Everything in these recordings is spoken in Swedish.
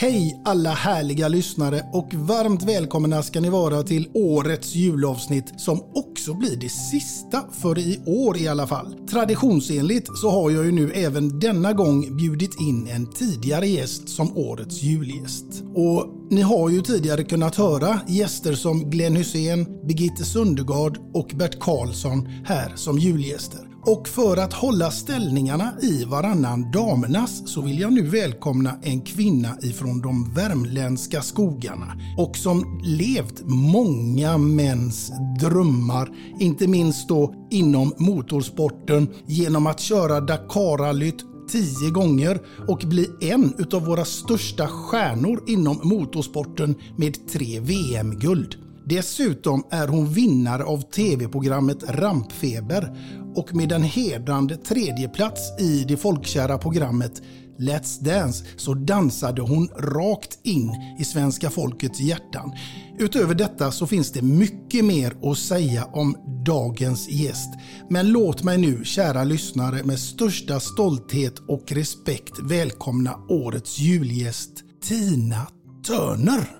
Hej alla härliga lyssnare och varmt välkomna ska ni vara till årets julavsnitt som också blir det sista för i år i alla fall. Traditionsenligt så har jag ju nu även denna gång bjudit in en tidigare gäst som årets julgäst. Och ni har ju tidigare kunnat höra gäster som Glenn Hussein, Birgitte Sundegard och Bert Karlsson här som julgäster. Och för att hålla ställningarna i varannan damernas så vill jag nu välkomna en kvinna ifrån de värmländska skogarna och som levt många mäns drömmar, inte minst då inom motorsporten genom att köra Dakarrallyt tio gånger och bli en utav våra största stjärnor inom motorsporten med tre VM-guld. Dessutom är hon vinnare av tv-programmet Rampfeber och med en hedrande tredjeplats i det folkkära programmet Let's Dance så dansade hon rakt in i svenska folkets hjärtan. Utöver detta så finns det mycket mer att säga om dagens gäst. Men låt mig nu, kära lyssnare, med största stolthet och respekt välkomna årets julgäst Tina Turner.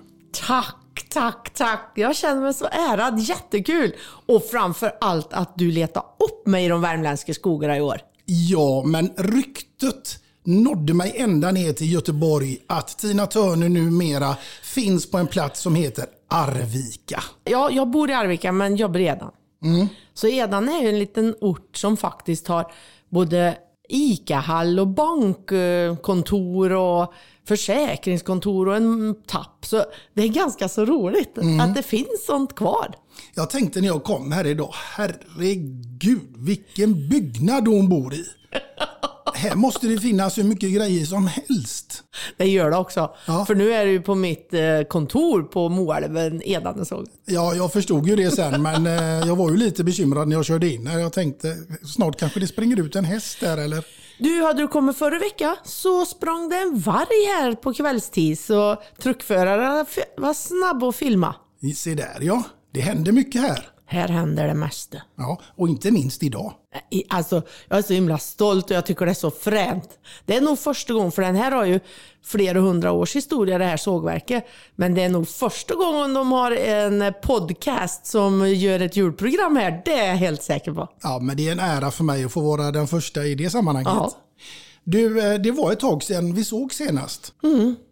Tack! Tack, tack. Jag känner mig så ärad. Jättekul. Och framför allt att du letar upp mig i de värmländska skogarna i år. Ja, men ryktet nådde mig ända ner till Göteborg att Tina Turner numera finns på en plats som heter Arvika. Ja, jag bor i Arvika men jobbar i Edan. Så Edan är ju en liten ort som faktiskt har både ICA-hall och bankkontor och försäkringskontor och en tapp. Så det är ganska så roligt att det finns sånt kvar. Jag tänkte när jag kom här idag, herregud vilken byggnad hon bor i. Här måste det finnas hur mycket grejer som helst. Det gör det också. Ja. För nu är det ju på mitt eh, kontor på Moälven, Edane såg. Ja, jag förstod ju det sen, men eh, jag var ju lite bekymrad när jag körde in här. Jag tänkte snart kanske det springer ut en häst där eller? Du, hade du kommit förra veckan så sprang det en varg här på kvällstid så truckföraren var snabb att filma. Se där ja, det händer mycket här. Här händer det mesta. Ja, och inte minst idag. Alltså, jag är så himla stolt och jag tycker det är så fränt. Det är nog första gången, för den här har ju flera hundra års historia det här sågverket. Men det är nog första gången de har en podcast som gör ett julprogram här. Det är jag helt säker på. Ja, men det är en ära för mig att få vara den första i det sammanhanget. Ja. Du, eh, det var ett tag sedan vi såg senast.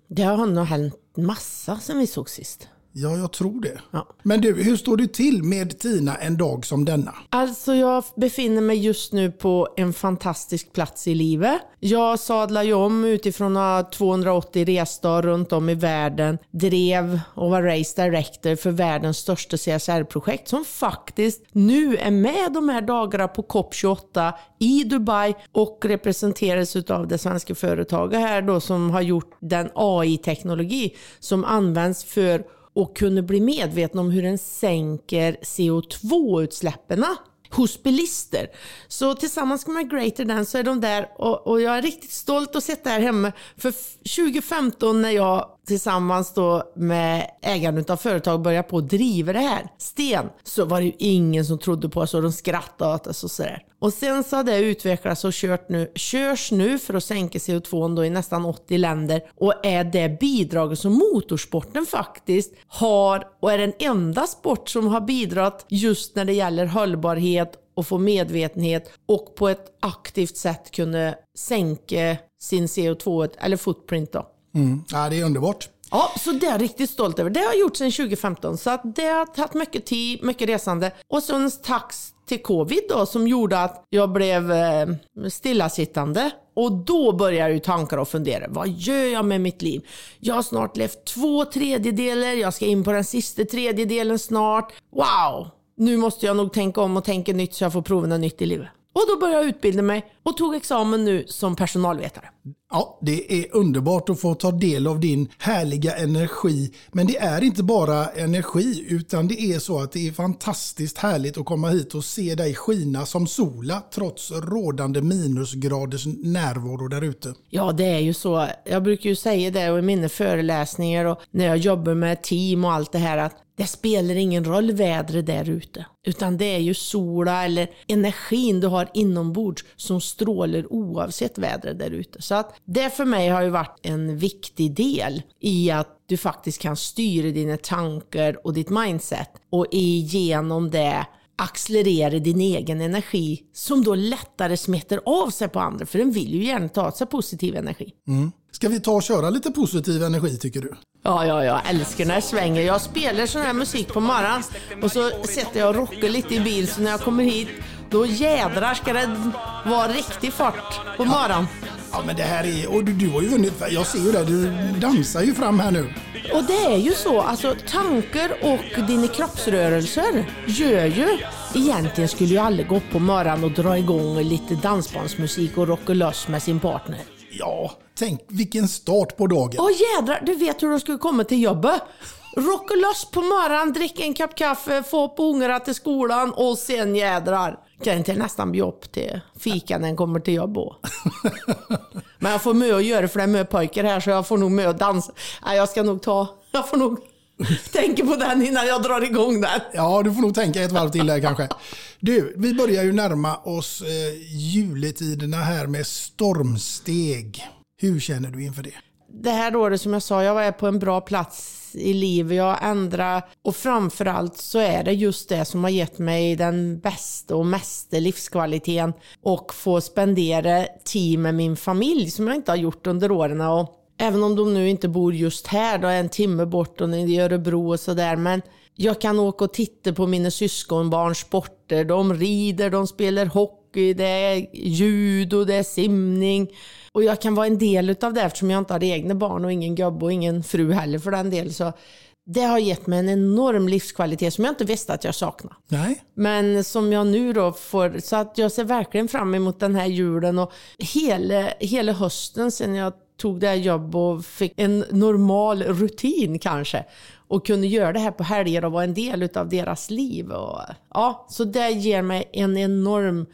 Det har nog hänt massa sen vi såg sist. Ja, jag tror det. Ja. Men du, hur står du till med Tina en dag som denna? Alltså jag befinner mig just nu på en fantastisk plats i livet. Jag sadlar ju om utifrån att ha 280 resdagar runt om i världen. Drev och var race director för världens största CSR-projekt som faktiskt nu är med de här dagarna på COP28 i Dubai och representeras av det svenska företaget här då som har gjort den AI-teknologi som används för och kunde bli medvetna om hur den sänker CO2-utsläppen hos bilister. Så tillsammans med Greater Dan så är de där och, och jag är riktigt stolt att sitta här hemma. För 2015 när jag tillsammans då med ägaren av företag börja på att driva det här, Sten, så var det ju ingen som trodde på oss och de skrattade åt oss och sådär. Och sen så har det utvecklats och kört nu, körs nu för att sänka CO2 då i nästan 80 länder och är det bidraget som motorsporten faktiskt har och är den enda sport som har bidragit just när det gäller hållbarhet och få medvetenhet och på ett aktivt sätt kunna sänka sin CO2 eller footprint då. Mm. Ja, det är underbart. Ja, så det är jag riktigt stolt över. Det har jag gjort sedan 2015. Så att det har tagit mycket tid, mycket resande. Och sen tack till covid då som gjorde att jag blev eh, stillasittande. Och då börjar ju tankar och fundera. Vad gör jag med mitt liv? Jag har snart levt två tredjedelar. Jag ska in på den sista tredjedelen snart. Wow! Nu måste jag nog tänka om och tänka nytt så jag får prova något nytt i livet. Och då började jag utbilda mig och tog examen nu som personalvetare. Ja, det är underbart att få ta del av din härliga energi. Men det är inte bara energi utan det är så att det är fantastiskt härligt att komma hit och se dig skina som sola trots rådande minusgraders närvaro där ute. Ja, det är ju så. Jag brukar ju säga det i mina föreläsningar och när jag jobbar med team och allt det här att det spelar ingen roll vädret där ute. Utan det är ju sola eller energin du har inombords som strålar oavsett vädret där ute. Så att det för mig har ju varit en viktig del i att du faktiskt kan styra dina tankar och ditt mindset och igenom det accelerera din egen energi som då lättare smitter av sig på andra för den vill ju gärna ta sig positiv energi. Mm. Ska vi ta och köra lite positiv energi tycker du? Ja, ja, jag älskar när det svänger. Jag spelar sån här musik på morgonen och så sätter jag och rockar lite i bil så när jag kommer hit då jädrar ska det vara riktig fart på morgonen. Ja men det här är, och du, du har ju vunnit, jag ser ju det, du dansar ju fram här nu. Och det är ju så, alltså tankar och dina kroppsrörelser gör ju Egentligen skulle ju alla gå upp på morgonen och dra igång lite dansbandsmusik och rocka loss med sin partner. Ja, tänk vilken start på dagen. Åh jädrar, du vet hur de skulle komma till jobbet. Rocka loss på morgonen, dricka en kopp kaffe, få upp ungarna till skolan och sen jädrar. Kan inte nästan bli upp till fika när den kommer till jobbet. Men jag får med att göra för det är med pojkar här så jag får nog med att dansa. Nej, jag ska nog ta, jag får nog tänka på den innan jag drar igång den. Ja, du får nog tänka ett varv till där kanske. Du, vi börjar ju närma oss eh, juletiderna här med stormsteg. Hur känner du inför det? Det här året som jag sa, jag var på en bra plats i livet. Jag har ändrat och framförallt så är det just det som har gett mig den bästa och mesta livskvaliteten och få spendera tid med min familj som jag inte har gjort under åren. Och även om de nu inte bor just här, då är en timme bort och i Örebro och sådär. Men jag kan åka och titta på mina syskonbarns sporter. De rider, de spelar hockey, det är judo, det är simning. Och jag kan vara en del av det eftersom jag inte har egna barn och ingen gubbe och ingen fru heller för den del. Så det har gett mig en enorm livskvalitet som jag inte visste att jag saknade. Nej. Men som jag nu då får, så att jag ser verkligen fram emot den här julen och hela, hela hösten sen jag tog det här jobbet och fick en normal rutin kanske och kunde göra det här på helger och vara en del av deras liv. Och, ja, så det ger mig en enorm,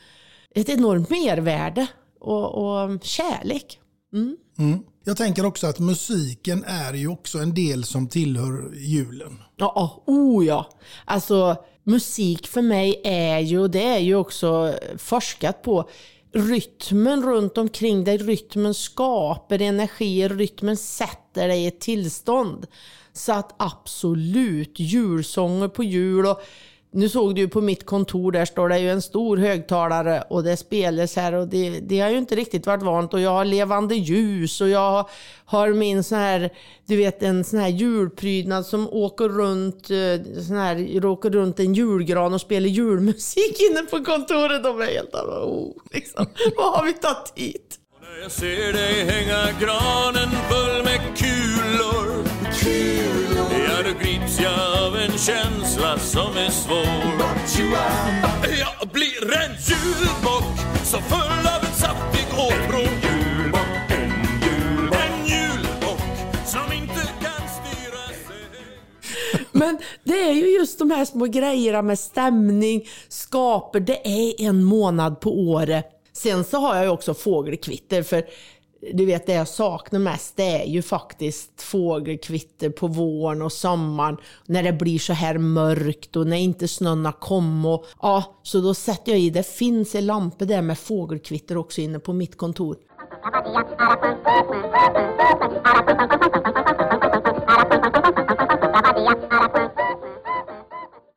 ett enormt mervärde och, och kärlek. Mm. Mm. Jag tänker också att musiken är ju också en del som tillhör julen. Ja, oh ja. Alltså musik för mig är ju, och det är ju också forskat på, rytmen runt omkring dig. Rytmen skapar energi, rytmen sätter dig i ett tillstånd. Så att absolut, julsånger på jul och nu såg du ju på mitt kontor, där står det ju en stor högtalare och det spelas här och det, det har ju inte riktigt varit vant och jag har levande ljus och jag har min sån här, du vet en sån här julprydnad som åker runt, eh, sån här, åker runt en julgran och spelar julmusik inne på kontoret. De är helt oh, liksom. Vad har vi tagit hit? När jag ser dig hänga granen full med kulor Ja, då grips jag av en känsla som är svår Jag blir en julbock så full av en saftig åtrå En julbock som inte kan styra sig Men det är ju just de här små grejerna med stämning, skaper. Det är en månad på året. Sen så har jag ju också fågelkvitter för du vet det jag saknar mest det är ju faktiskt fågelkvitter på våren och sommaren när det blir så här mörkt och när inte snön har kommit. Ja, så då sätter jag i, det finns en lampa där med fågelkvitter också inne på mitt kontor.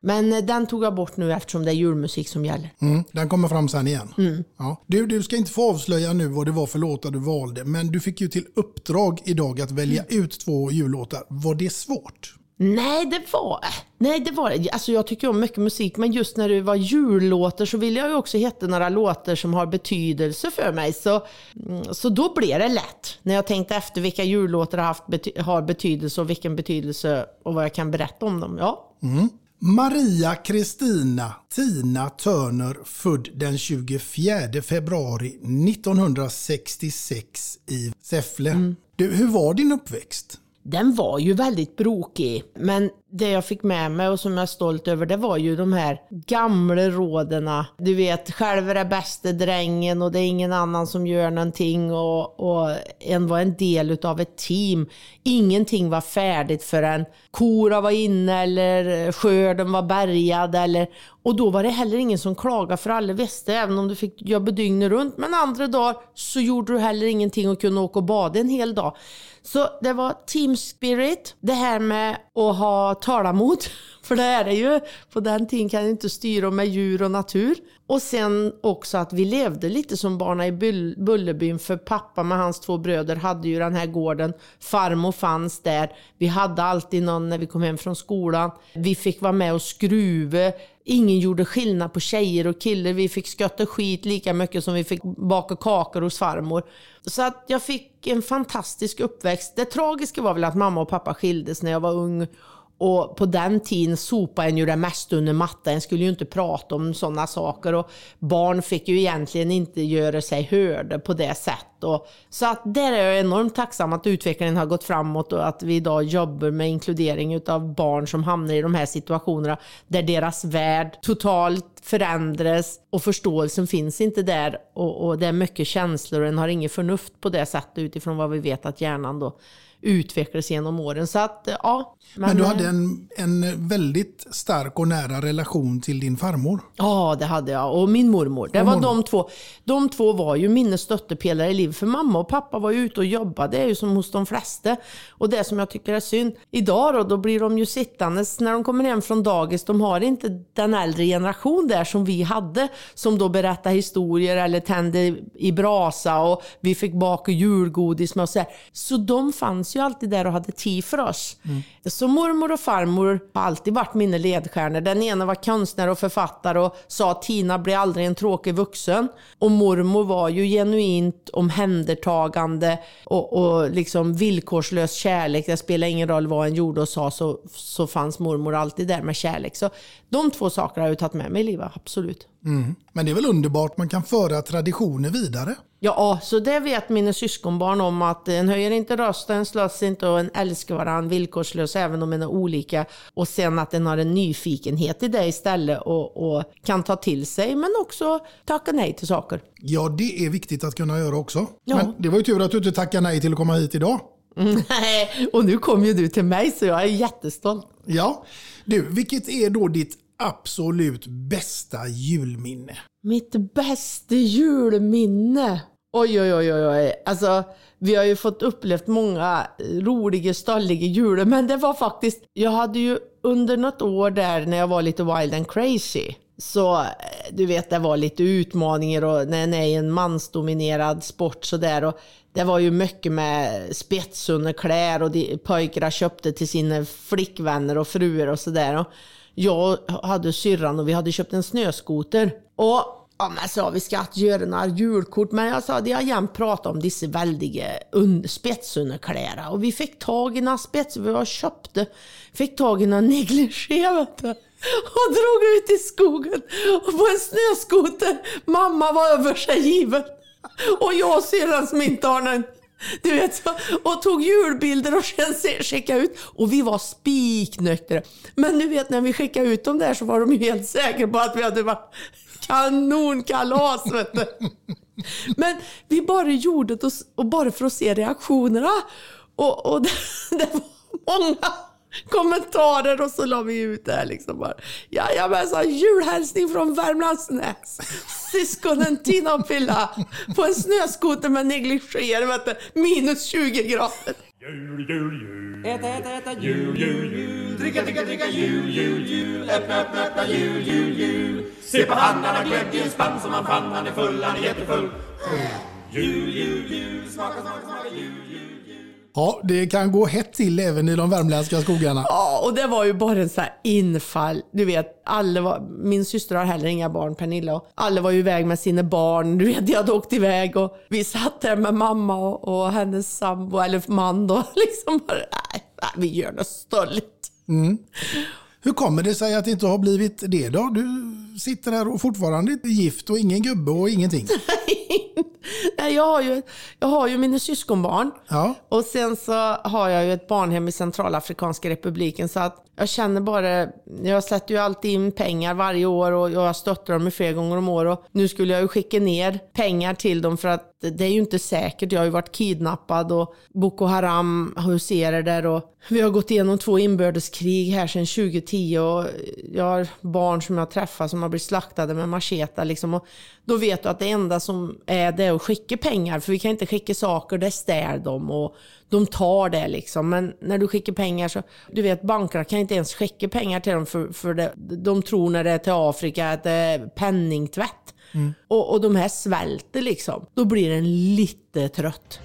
Men eh, den tog jag bort nu eftersom det är julmusik som gäller. Mm, den kommer fram sen igen. Ja. Du, du ska inte få avslöja nu vad det var för låtar du valde, men du fick ju till uppdrag idag att välja ut två jullåtar. Var det svårt? Nej, det var Nej, det var Alltså jag tycker om mycket musik, men just när det var jullåtar så vill jag ju också hitta några låtar som har betydelse för mig. Så, mm, så då blev det lätt. När jag tänkte efter vilka jullåtar har, haft har betydelse och vilken betydelse och vad jag kan berätta om dem. Ja. Maria Kristina Tina Turner, född den 24 februari 1966 i Säffle. Du, hur var din uppväxt? Den var ju väldigt brokig, men det jag fick med mig och som jag är stolt över det var ju de här gamla rådena. Du vet, själv är det bästa drängen och det är ingen annan som gör någonting och, och en var en del av ett team. Ingenting var färdigt förrän korna var inne eller skörden var bärgad eller och då var det heller ingen som klagade för alla visste även om du fick jobba dygnet runt. Men andra dagar så gjorde du heller ingenting och kunde åka och bada en hel dag. Så det var team spirit, det här med att ha tålamod. För det är det ju. På den tiden kan du inte styra med djur och natur. Och sen också att vi levde lite som barna i Bullerbyn. För pappa med hans två bröder hade ju den här gården. Farmor fanns där. Vi hade alltid någon när vi kom hem från skolan. Vi fick vara med och skruva. Ingen gjorde skillnad på tjejer och killar. Vi fick skötta skit lika mycket som vi fick baka kakor hos farmor. Så att jag fick en fantastisk uppväxt. Det tragiska var väl att mamma och pappa skildes när jag var ung. Och på den tiden sopade en ju det mesta under mattan. En skulle ju inte prata om sådana saker. Och barn fick ju egentligen inte göra sig hörda på det sättet. Och, så att där är jag enormt tacksam att utvecklingen har gått framåt och att vi idag jobbar med inkludering av barn som hamnar i de här situationerna där deras värld totalt förändras och förståelsen finns inte där och, och det är mycket känslor och en har inget förnuft på det sättet utifrån vad vi vet att hjärnan då utvecklas genom åren. Så att ja. Men, du eh, hade en, en väldigt stark och nära relation till din farmor. Ja, det hade jag. Och min mormor. Det Och var mormor. de två. De två var ju mina stöttepelare i livet. För mamma och pappa var ju ute och jobbade, det är ju som hos de flesta. Och det som jag tycker är synd, idag då, då blir de ju sittandes när de kommer hem från dagis. De har inte den äldre generation där som vi hade. Som då berättar historier eller tände i brasa och vi fick baka julgodis med och så här. Så de fanns ju alltid där och hade tid för oss. Så mormor och farmor har alltid varit mina ledstjärnor. Den ena var konstnär och författare och sa att Tina blir aldrig en tråkig vuxen. Och mormor var ju genuint omhändertagande och, och liksom villkorslös kärlek. Det spelar ingen roll vad en gjorde och sa så, så fanns mormor alltid där med kärlek. Så de två sakerna har jag tagit med mig i livet, absolut. Men det är väl underbart, man kan föra traditioner vidare. Ja, så det vet mina syskonbarn om att en höjer inte rösten, slåss inte och en älskar varandra villkorslöst även om en är olika. Och sen att en har en nyfikenhet i det istället och, och kan ta till sig men också tacka nej till saker. Ja, det är viktigt att kunna göra också. Ja. Men det var ju tur att du inte tackade nej till att komma hit idag. Nej, och nu kom ju du till mig så jag är jättestolt. Ja, du, vilket är då ditt absolut bästa julminne? Mitt bästa julminne. Oj, oj, oj, oj. Alltså, vi har ju fått upplevt många roliga, stolliga jular, men det var faktiskt, jag hade ju under något år där när jag var lite wild and crazy, så eh, du vet, det var lite utmaningar och när det är en mansdominerad sport sådär och det var ju mycket med spetsunderkläder och de, pojkarna köpte till sina flickvänner och fruar och sådär. Jag hade syrran och vi hade köpt en snöskoter. Och Ja, men så vi ska att göra några julkort, men jag sa, de har jämt pratat om dessa väldiga spetsunderkläder och vi fick tag i några spets, vi var köpte, fick tag i några negligé och drog ut i skogen och på en snöskoter. Mamma var över sig given och jag syrran som inte har någon du vet, så, och tog julbilder och sen skickade ut. Och vi var spiknyktra. Men du vet när vi skickade ut dem där så var de ju helt säkra på att vi hade varit kanonkalas. Vet du. Men vi bara gjorde det och bara för att se reaktionerna. Och, och det, det var många kommentarer och så la vi ut det här liksom bara. Jajamensan, julhälsning från Värmlandsnäs. Syskonen Tina och Pilla på en snöskoter med negligéer, minus 20 grader. Jul, jul, jul. Äta, äta, äta, jul, jul, jul. Dricka, dricka, dricka, jul, jul, jul. Öppna, öppna, öppna, jul, jul, jul. Se på han, han har glögg i en spann som han fann. Han är full, han är jättefull. Jul, jul, jul. Smaka, smaka, smaka, jul, jul. Ja, det kan gå hett till även i de värmländska skogarna. Ja, och det var ju bara en här infall. Du vet, alla var, min syster har heller inga barn, Pernilla. Och alla var ju iväg med sina barn. Du vet, jag hade åkt iväg och vi satt där med mamma och, och hennes sambo, eller man då. Liksom bara, nej, nej vi gör något stolligt. Mm. Hur kommer det sig att det inte har blivit det då? Du sitter här och fortfarande är gift och ingen gubbe och ingenting. Nej, jag har ju, jag har ju mina syskonbarn. Ja. Och sen så har jag ju ett barnhem i Centralafrikanska republiken. Så att jag känner bara, jag sätter ju alltid in pengar varje år och jag stöttar dem flera gånger om året. Nu skulle jag ju skicka ner pengar till dem för att det är ju inte säkert. Jag har ju varit kidnappad och Boko Haram huserar där och vi har gått igenom två inbördeskrig här sedan 2010 och jag har barn som jag träffar som har blivit slaktade med macheta liksom. Och då vet du att det enda som är det är att skicka pengar för vi kan inte skicka saker, det stär de och de tar det liksom. Men när du skickar pengar så, du vet bankerna kan inte ens skicka pengar till dem för, för det, de tror när det är till Afrika att det är penningtvätt. Mm. Och, och de här svälter liksom. Då blir den lite trött.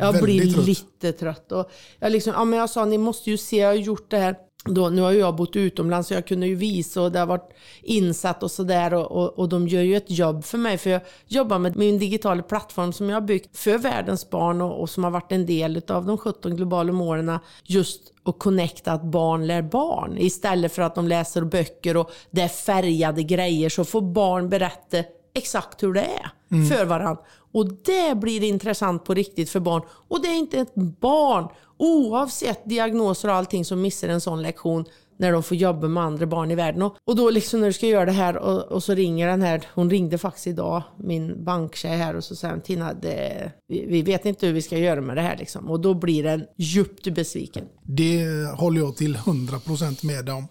Jag blir trött. lite trött. Och jag, liksom, ja, men jag sa, ni måste ju se, jag har gjort det här. Då, nu har jag bott utomlands så jag kunde ju visa och det har varit insatt och sådär och, och, och, de gör ju ett jobb för mig för jag jobbar med min digitala plattform som jag har byggt för världens barn och, och som har varit en del av de 17 globala målen just att connecta att barn lär barn istället för att de läser böcker och det är färgade grejer så får barn berätta exakt hur det är mm. för varandra. Och det blir intressant på riktigt för barn. Och det är inte ett barn, oavsett diagnoser och allting, som missar en sån lektion när de får jobba med andra barn i världen. Och, och då liksom när du ska göra det här och, och, så ringer den här, hon ringde faktiskt idag, min banktjej här och så säger hon Tina, det, vi, vi, vet inte hur vi ska göra med det här liksom. Och då blir den djupt besviken. Det håller jag till 100% med om.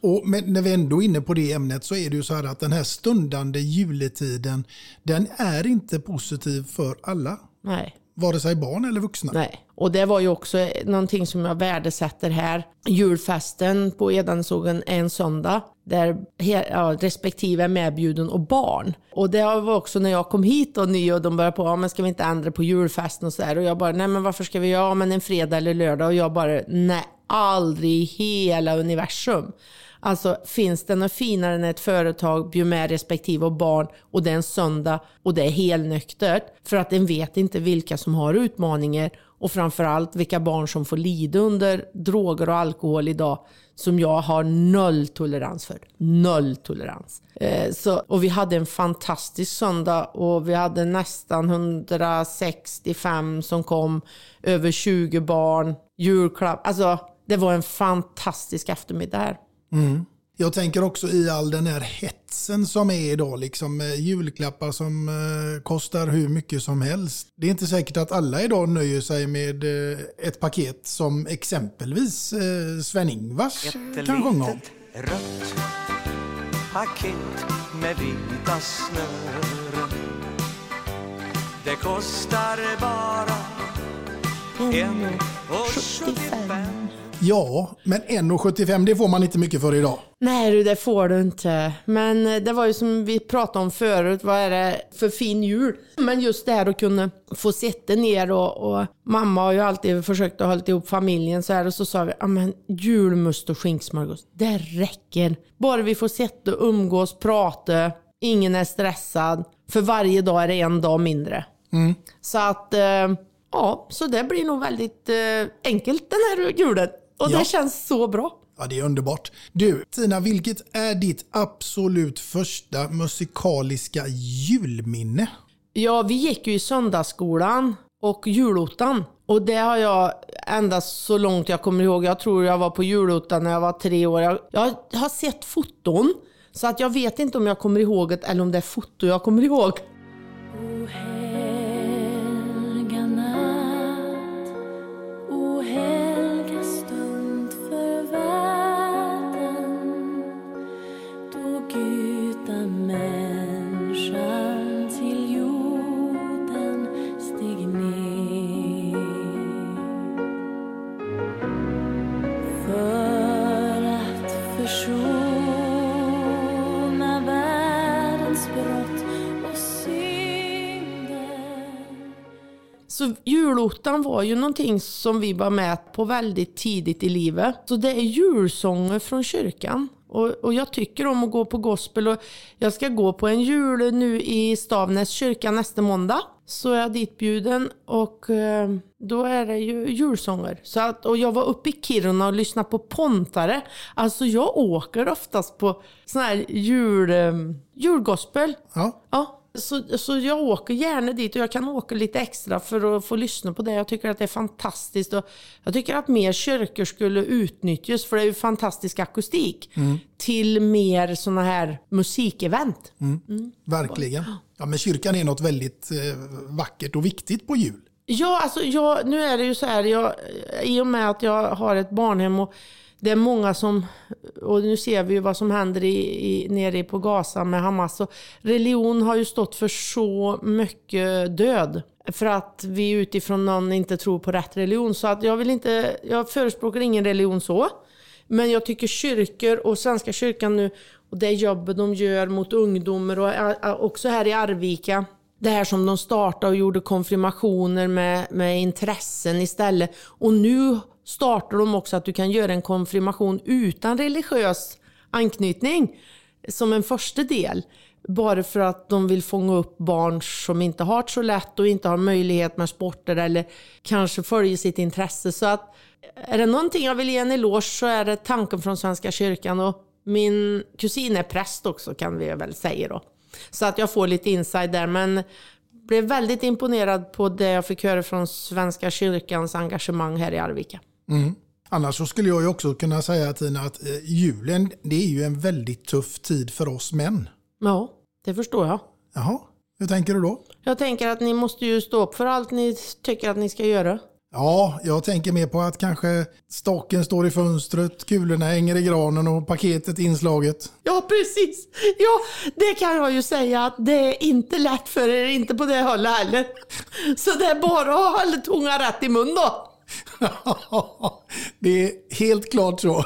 Och när vi ändå är inne på det ämnet så är det ju så här att den här stundande juletiden den är inte positiv för alla. Nej. Vare sig barn eller vuxna. Nej, och det var ju också någonting som jag värdesätter här. Julfesten på Edansågen är en söndag där ja, respektive är medbjuden och barn. Och det var också när jag kom hit och ny och de började på, ja men ska vi inte ändra på julfesten och sådär. Och jag bara, nej men varför ska vi göra, ja men en fredag eller lördag. Och jag bara, nej aldrig i hela universum. Alltså finns det något finare när ett företag bjuder med respektive barn och det är en söndag och det är helnyktert för att den vet inte vilka som har utmaningar och framförallt vilka barn som får lida under droger och alkohol idag som jag har noll tolerans för. Noll tolerans. Eh, så, och vi hade en fantastisk söndag och vi hade nästan 165 som kom, över 20 barn, julklapp. Alltså det var en fantastisk eftermiddag här. Jag tänker också i all den här hetsen som är idag, liksom eh, julklappar som eh, kostar hur mycket som helst. Det är inte säkert att alla idag nöjer sig med eh, ett paket som exempelvis Sven-Ingvars kan sjunga om. rött paket med vita snören. Det kostar bara en och 75. Ja, men 1,75 det får man inte mycket för idag. Nej du, det får du inte. Men eh, det var ju som vi pratade om förut, vad är det för fin jul? Men just det här att kunna få sitta ner och, och mamma har ju alltid försökt att hålla ihop familjen så här och så sa vi, ja men julmust och skinksmörgås, det räcker. Bara vi får sitta och umgås, prata, ingen är stressad. För varje dag är det en dag mindre. Så att, eh, ja, så det blir nog väldigt eh, enkelt den här julen. Och Ja. det känns så bra. Ja, det är underbart. Du, Tina, vilket är ditt absolut första musikaliska julminne? Ja, vi gick ju i söndagsskolan och julottan. Och det har jag ända så långt jag kommer ihåg. Jag tror jag var på julottan när jag var tre år. Jag, jag har sett foton. Så att jag vet inte om jag kommer ihåg det eller om det är foto jag kommer ihåg. O helga Så julottan var ju någonting som vi var med på väldigt tidigt i livet. Så det är julsånger från kyrkan. Och, och jag tycker om att gå på gospel och jag ska gå på en jul nu i Stavnäs kyrka nästa måndag. Så är jag ditbjuden och eh, då är det ju julsånger. Så att, och jag var uppe i Kiruna och lyssnade på Pontare. Alltså jag åker oftast på sån här jul, eh, julgospel. Ja, Ja, så, så jag åker gärna dit och jag kan åka lite extra för att få lyssna på det. Jag tycker att det är fantastiskt och jag tycker att mer kyrkor skulle utnyttjas för det är ju fantastisk akustik till mer såna här musikevent. verkligen. Ja, men kyrkan är något väldigt eh, vackert och viktigt på jul. Ja, alltså jag, nu är det ju så här, jag, i och med att jag har ett barnhem och det är många som, och nu ser vi ju vad som händer i, i, nere på Gaza med Hamas. Och religion har ju stått för så mycket död. För att vi utifrån någon inte tror på rätt religion. Så att jag vill inte, jag förespråkar ingen religion så. Men jag tycker kyrkor och Svenska kyrkan nu och det jobbet de gör mot ungdomar och eh, också här i Arvika. Det här som de startade och gjorde konfirmationer med, med intressen istället. Och nu startar de också att du kan göra en konfirmation utan religiös anknytning som en första del. Bara för att de vill fånga upp barn som inte har det så lätt och inte har möjlighet med sporter eller kanske följer sitt intresse. Så att är det någonting jag vill ge en eloge så är det tanken från Svenska kyrkan och min kusin är präst också kan vi väl säga då. Så att jag får lite inside där men blev väldigt imponerad på det jag fick höra från Svenska kyrkans engagemang här i Arvika. Annars så skulle jag ju också kunna säga Tina att eh, julen det är ju en väldigt tuff tid för oss män. Ja, det förstår jag. Jaha, hur tänker du då? Jag tänker att ni måste ju stå upp för allt ni tycker att ni ska göra. Ja, jag tänker mer på att kanske staken står i fönstret, kulorna hänger i granen och paketet inslaget. Ja, precis. Ja, det kan jag ju säga att det är inte lätt för er, inte på det hållet heller. Så det är bara att hålla tungan rätt i mun då. det är helt klart så.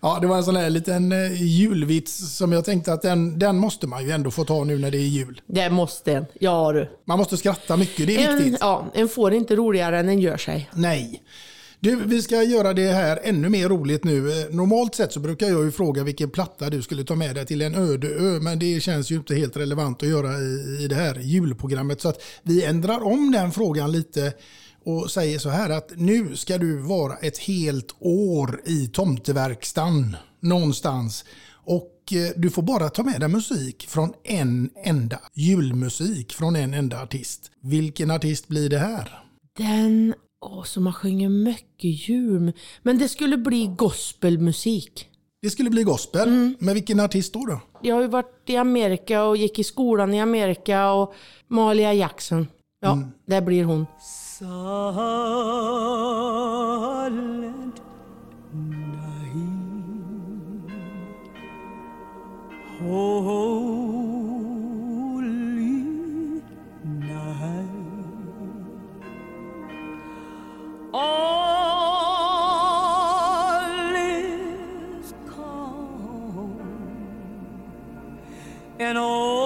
ja, det var en sån här liten eh, julvits som jag tänkte att den, den måste man ju ändå få ta nu när det är jul. Det måste en. Ja du. Man måste skratta mycket, det är En, viktigt. ja, en får inte roligare än en gör sig. Nej. Du, vi ska göra det här ännu mer roligt nu. Eh, Normalt sett så brukar jag ju fråga vilken platta du skulle ta med dig till en öde ö, men det känns ju inte helt relevant att göra i, i det här julprogrammet. Så att vi ändrar om den frågan lite och säger så här att nu ska du vara ett helt år i tomteverkstan någonstans. Och eh, du får bara ta med dig musik från en enda julmusik från en enda artist. Vilken artist blir det här? Den, åh, så man sjunger mycket jul. Men det skulle bli gospelmusik. Det skulle bli gospel. Men vilken artist då? då? Jag har ju varit i Amerika och gick i skolan i Amerika och Malia Jackson. Ja, det blir hon. Silent night, holy night, all is calm, and all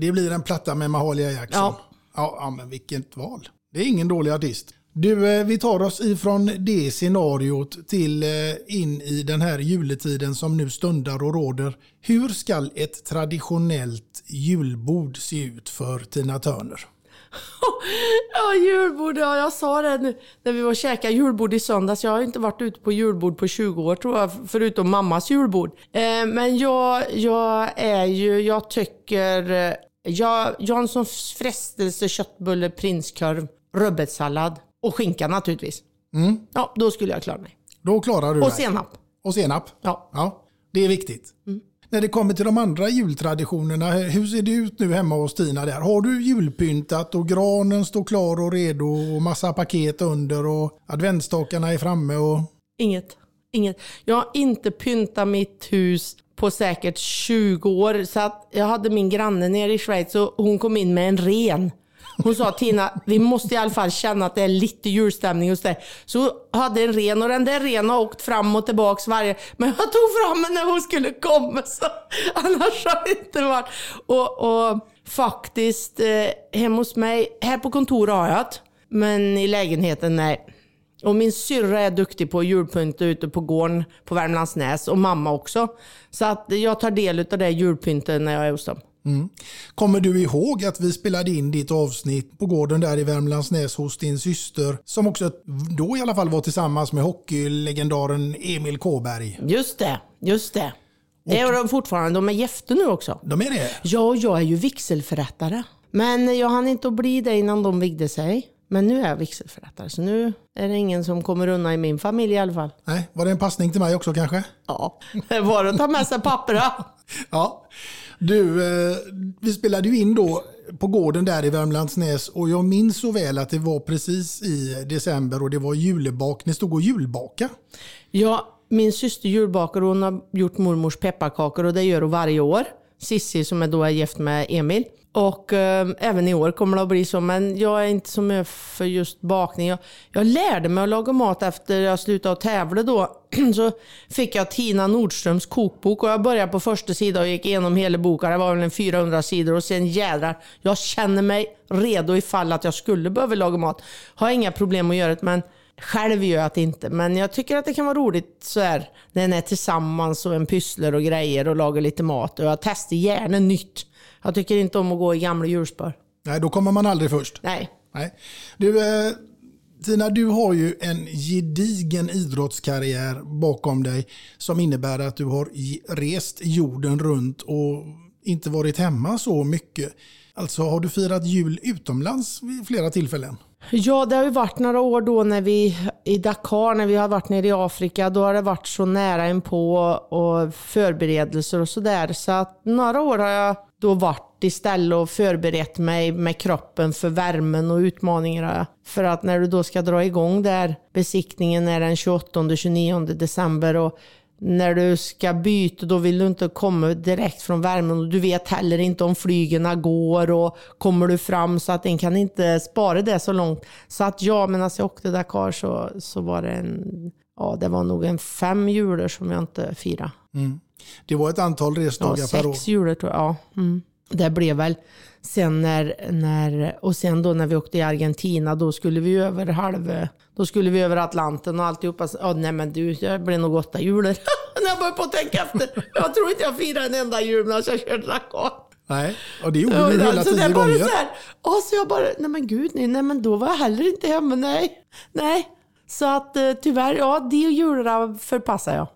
Det blir en platta med Mahalia Jackson. Ja. Ja, ja, men vilket val. Det är ingen dålig artist. Du, eh, vi tar oss ifrån det scenariot till eh, in i den här juletiden som nu stundar och råder. Hur ska ett traditionellt julbord se ut för Tina Turner? Ja, julbord. Ja, jag sa det nu när vi var och käkade julbord i söndags. Jag har inte varit ute på julbord på 20 år tror jag, förutom mammas julbord. Eh, men jag, jag är ju, jag tycker, jag, Janssons frestelse, köttbulle, prinskorv, rödbetssallad och skinka naturligtvis. Ja, då skulle jag klara mig. Då klarar du Och dig. senap. Och senap. Ja. Ja, det är viktigt. När det kommer till de andra jultraditionerna, hur ser det ut nu hemma hos Tina där? Har du julpyntat och granen står klar och redo och massa paket under och adventsstakarna är framme och... Inget. Inget. Jag har inte pyntat mitt hus på säkert 20 år. Så att jag hade min granne nere i Schweiz och hon kom in med en ren. Hon sa Tina, vi måste i alla fall känna att det är lite julstämning hos dig. Så hon hade en ren och den där renen har åkt fram och tillbaks varje... Men jag tog fram den när hon skulle komma så annars har det inte varit... Och, och faktiskt, eh, hemma hos mig, här på kontoret har jag det. Men i lägenheten, nej. Och min syrra är duktig på att julpynta ute på gården på Värmlandsnäs och mamma också. Så att jag tar del av det julpyntet när jag är hos dem. Kommer du ihåg att vi spelade in ditt avsnitt på gården där i Värmlandsnäs hos din syster som också då i alla fall var tillsammans med hockeylegendaren Emil Kåberg? Just det, just det. Det är de fortfarande. De är gifta nu också. De är det? Ja, och jag är ju vigselförrättare. Men jag hann inte att bli det innan de vigde sig. Men nu är jag vigselförrättare, så nu är det ingen som kommer undan i min familj i alla fall. Nej, var det en passning till mig också kanske? Ja, det bara att ta med sig papperna. Ja. Du, eh, vi spelade ju in då på gården där i Värmlandsnäs och jag minns så väl att det var precis i december och det var julbak. Ni stod och julbaka. Ja, min syster julbakar och hon har gjort mormors pepparkakor och det gör hon varje år. Sissi som är då är gift med Emil. Och eh, även i år kommer det att bli så. Men jag är inte så mycket för just bakning. Jag, jag lärde mig att laga mat efter jag slutade att tävla då. så fick jag Tina Nordströms kokbok och jag började på första sidan och gick igenom hela boken. Det var väl en 400 sidor och sen jädrar, jag känner mig redo ifall att jag skulle behöva laga mat. Har inga problem att göra det men själv gör jag det inte. Men jag tycker att det kan vara roligt så här när en är tillsammans och en pysslar och grejer och lagar lite mat. Och jag testar gärna nytt. Jag tycker inte om att gå i gamla hjulspår. Nej, då kommer man aldrig först. Nej. Nej. Du, eh, Tina, du har ju en gedigen idrottskarriär bakom dig som innebär att du har rest jorden runt och inte varit hemma så mycket. Alltså har du firat jul utomlands vid flera tillfällen? Ja, det har ju varit några år då när vi i Dakar, när vi har varit nere i Afrika, då har det varit så nära inpå och förberedelser och sådär. Så att några år har jag då varit istället och förberett mig med kroppen för värmen och utmaningarna. För att när du då ska dra igång där, besiktningen är den 28-29 december och när du ska byta då vill du inte komma direkt från värmen och du vet heller inte om flygerna går och kommer du fram så att den kan inte spara det så långt. Så att ja, medan jag åkte Dakar så, så var det en, ja det var nog en fem jular som jag inte firade. Det var ett antal Ja, resdagar per år. sex jular tror jag. Ja. Mm. det blev väl sen när, när, och sen då när vi åkte i Argentina, då skulle vi över halv, då skulle vi över Atlanten och alltihopa. Så, Ja, nej men du, det blir nog åtta julor. när jag började på att tänka efter. Jag tror inte jag firade en enda jul när jag körde Dakar. Nej, och det gjorde du hela alltså, det tio gånger. så här, så jag bara, nej men gud, nej, nej men då var jag heller inte hemma, nej. Nej, så att eh, tyvärr, ja, de jularna förpassar jag.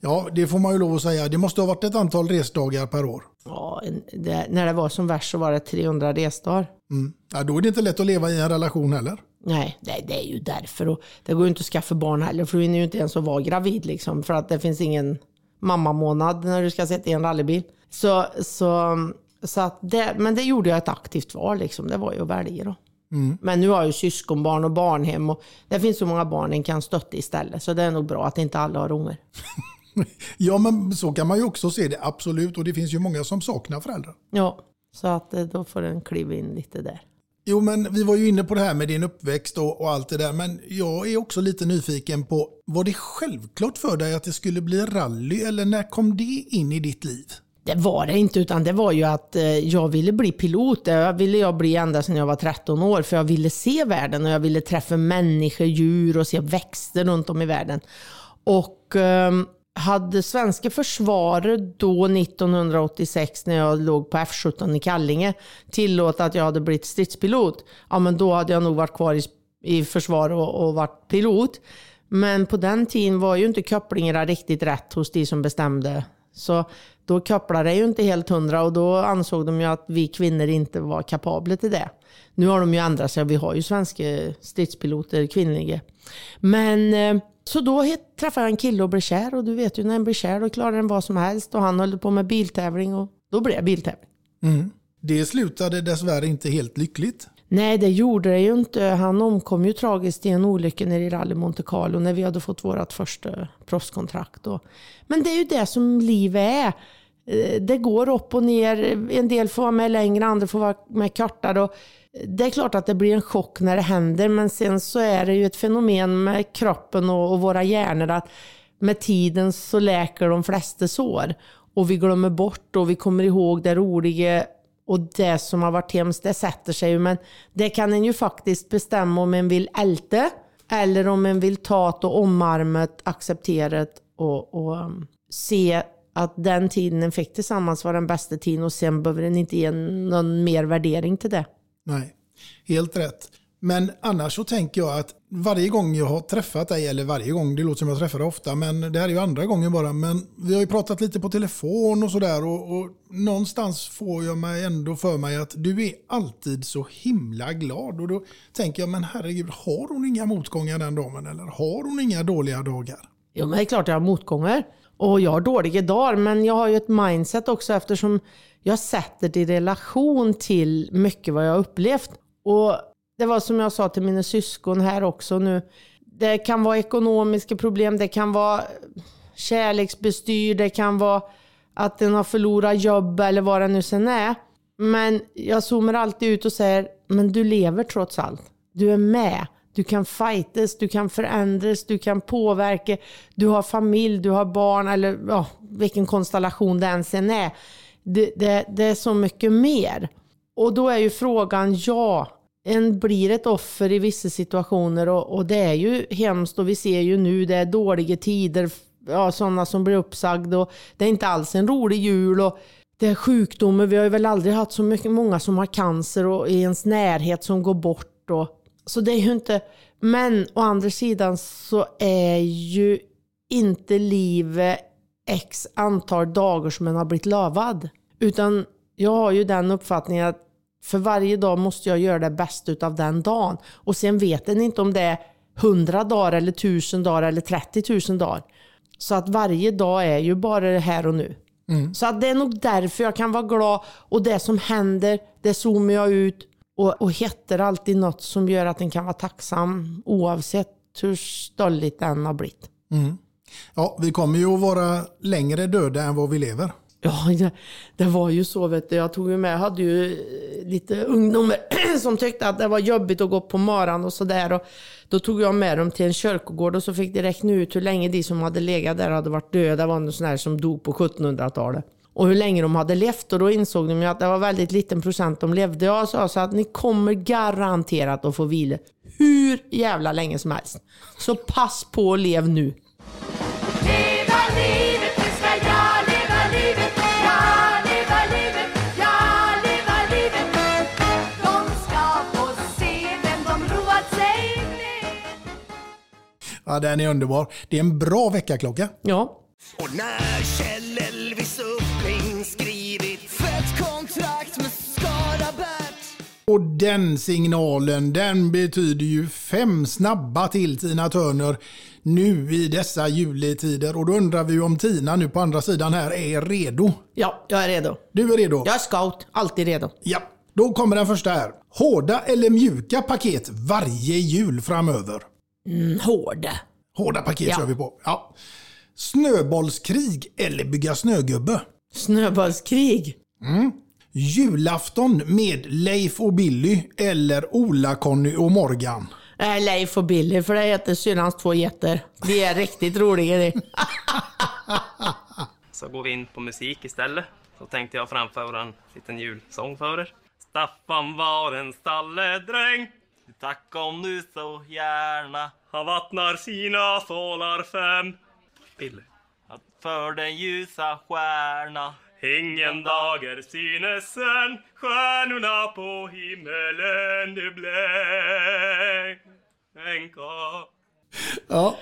Ja, det får man ju lov att säga. Det måste ha varit ett antal resdagar per år. Ja, det, när det var som värst så var det 300 resdagar. Mm. Ja, då är det inte lätt att leva i en relation heller. Nej, det, det är ju därför. Och det går ju inte att skaffa barn heller, för du hinner ju inte ens att vara gravid liksom, för att det finns ingen mammamånad när du ska sätta i en rallybil. Så, så, så att det, men det gjorde jag ett aktivt val, liksom. det var ju att välja då. Men nu har jag ju syskonbarn och barnhem och det finns så många barn en kan stötta istället. Så det är nog bra att inte alla har ungar. Ja, men så kan man ju också se det, absolut. Och det finns ju många som saknar föräldrar. Ja, så att eh, då får den kliva in lite där. Jo, men vi var ju inne på det här med din uppväxt och, och allt det där. Men jag är också lite nyfiken på, var det självklart för dig att det skulle bli rally eller när kom det in i ditt liv? Det var det inte, utan det var ju att eh, jag ville bli pilot. Det ville jag bli ända sedan jag var 13 år, för jag ville se världen och jag ville träffa människor, djur och se växter runt om i världen. Och eh, hade svenska försvaret då 1986 när jag låg på F17 i Kallinge tillåtit att jag hade blivit stridspilot, ja men då hade jag nog varit kvar i, i försvar och, och varit pilot. Men på den tiden var ju inte kopplingarna riktigt rätt hos de som bestämde. Så då kopplade det ju inte helt hundra och då ansåg de ju att vi kvinnor inte var kapabla till det. Nu har de ju ändrat sig och vi har ju svenska stridspiloter, kvinnliga. Men eh, så då träffade jag en kille och blev kär och du vet ju när en blir kär då klarar den vad som helst och han höll på med biltävling och då blev jag biltävling. Det slutade dessvärre inte helt lyckligt. Nej, det gjorde det ju inte. Han omkom ju tragiskt i en olycka nere i Rally Monte Carlo när vi hade fått vårt första proffskontrakt. Men det är ju det som livet är. Eh, Det går upp och ner. En del får vara med längre, andra får vara med kortare. Det är klart att det blir en chock när det händer, men sen så är det ju ett fenomen med kroppen och, och våra hjärnor att med tiden så läker de flesta sår. Och vi glömmer bort och vi kommer ihåg det roliga och det som har varit hemskt, det sätter sig ju. Men det kan en ju faktiskt bestämma om en vill älta eller om en vill ta det och omarma det, acceptera det och, och um, se att den tiden en fick tillsammans var den bästa tiden och sen behöver en inte ge någon mer värdering till det. Nej, helt rätt. Men annars så tänker jag att varje gång jag har träffat dig, eller varje gång, det låter som jag träffar dig ofta, men det här är ju andra gången bara, men vi har ju pratat lite på telefon och sådär och, och någonstans får jag mig ändå för mig att du är alltid så himla glad och då tänker jag, men herregud, har hon inga motgångar den dagen eller har hon inga dåliga dagar? Jo, men det är klart jag har motgångar. Och jag har dåliga dagar, men jag har ju ett mindset också eftersom jag sätter det i relation till mycket vad jag har upplevt. Och det var som jag sa till mina syskon här också nu. Det kan vara ekonomiska problem, det kan vara kärleksbestyr, det kan vara att den har förlorat jobb eller vad det nu sen är. Men jag zoomar alltid ut och säger, men du lever trots allt. Du är med. Du kan fightas, du kan förändras, du kan påverka. Du har familj, du har barn eller ja, vilken konstellation det än sen är. Det, det, det är så mycket mer. Och då är ju frågan, ja, en blir ett offer i vissa situationer och, och det är ju hemskt och vi ser ju nu det är dåliga tider, ja, sådana som blir uppsagda och det är inte alls en rolig jul och det är sjukdomar, vi har ju väl aldrig haft så mycket, många som har cancer och i ens närhet som går bort och så det är ju inte, men å andra sidan så är ju inte livet x antal dagar som man har blivit lövad. Utan jag har ju den uppfattningen att för varje dag måste jag göra det bästa av den dagen. Och sen vet en inte om det är 100 dagar eller 1000 dagar eller 30 000 dagar. Så att varje dag är ju bara här och nu. Så att det är nog därför jag kan vara glad och det som händer, det zoomar jag ut och, och hittar alltid något som gör att en kan vara tacksam oavsett hur stolligt den har blivit. Ja, vi kommer ju att vara längre döda än vad vi lever. Ja, det, var ju så. Vet du. Jag tog ju med, jag hade ju lite ungdomar som tyckte att det var jobbigt att gå på maran och sådär. Då tog jag med dem till en kyrkogård och så fick de räkna ut hur länge de som hade legat där hade varit döda. Det var någon sån här som dog på 1700-talet. och hur länge de hade levt och då insåg de ju att det var väldigt liten procent de levde. Jag sa så att ni kommer garanterat att få vila hur jävla länge som helst. Så pass på och lev nu. Ja, den är underbar. Det är en bra väckarklocka. Ja, Och när Kjell Elvis Uppling skrivit fett kontrakt med Skaraberg Och den signalen, den betyder ju fem snabba till Tina Turner nu i dessa juletider. Och då undrar vi om Tina nu på andra sidan här är redo. ja, jag är redo. Du är redo? Jag är scout, alltid redo. Ja. Då kommer den första här. Hårda eller mjuka paket varje jul framöver? Mm, hård. Hårda paket Ja. kör vi på. Ja. Snöbollskrig eller bygga snögubbe? Snöbollskrig. Julafton med Leif och Billy eller Ola-Conny och Morgan? Nej, Leif och Billy, för det heter syrrans två getter. De är riktigt roliga det. Så går vi in på musik istället. Så tänkte jag framföra en liten julsång för er. Staffan var en stalledräng. Tack om du så gärna. Han vattnar sina fålar fem. Billy. För den ljusa stjärna. Ingen dager synes än. Stjärnorna på himmelen de blänka. Ja.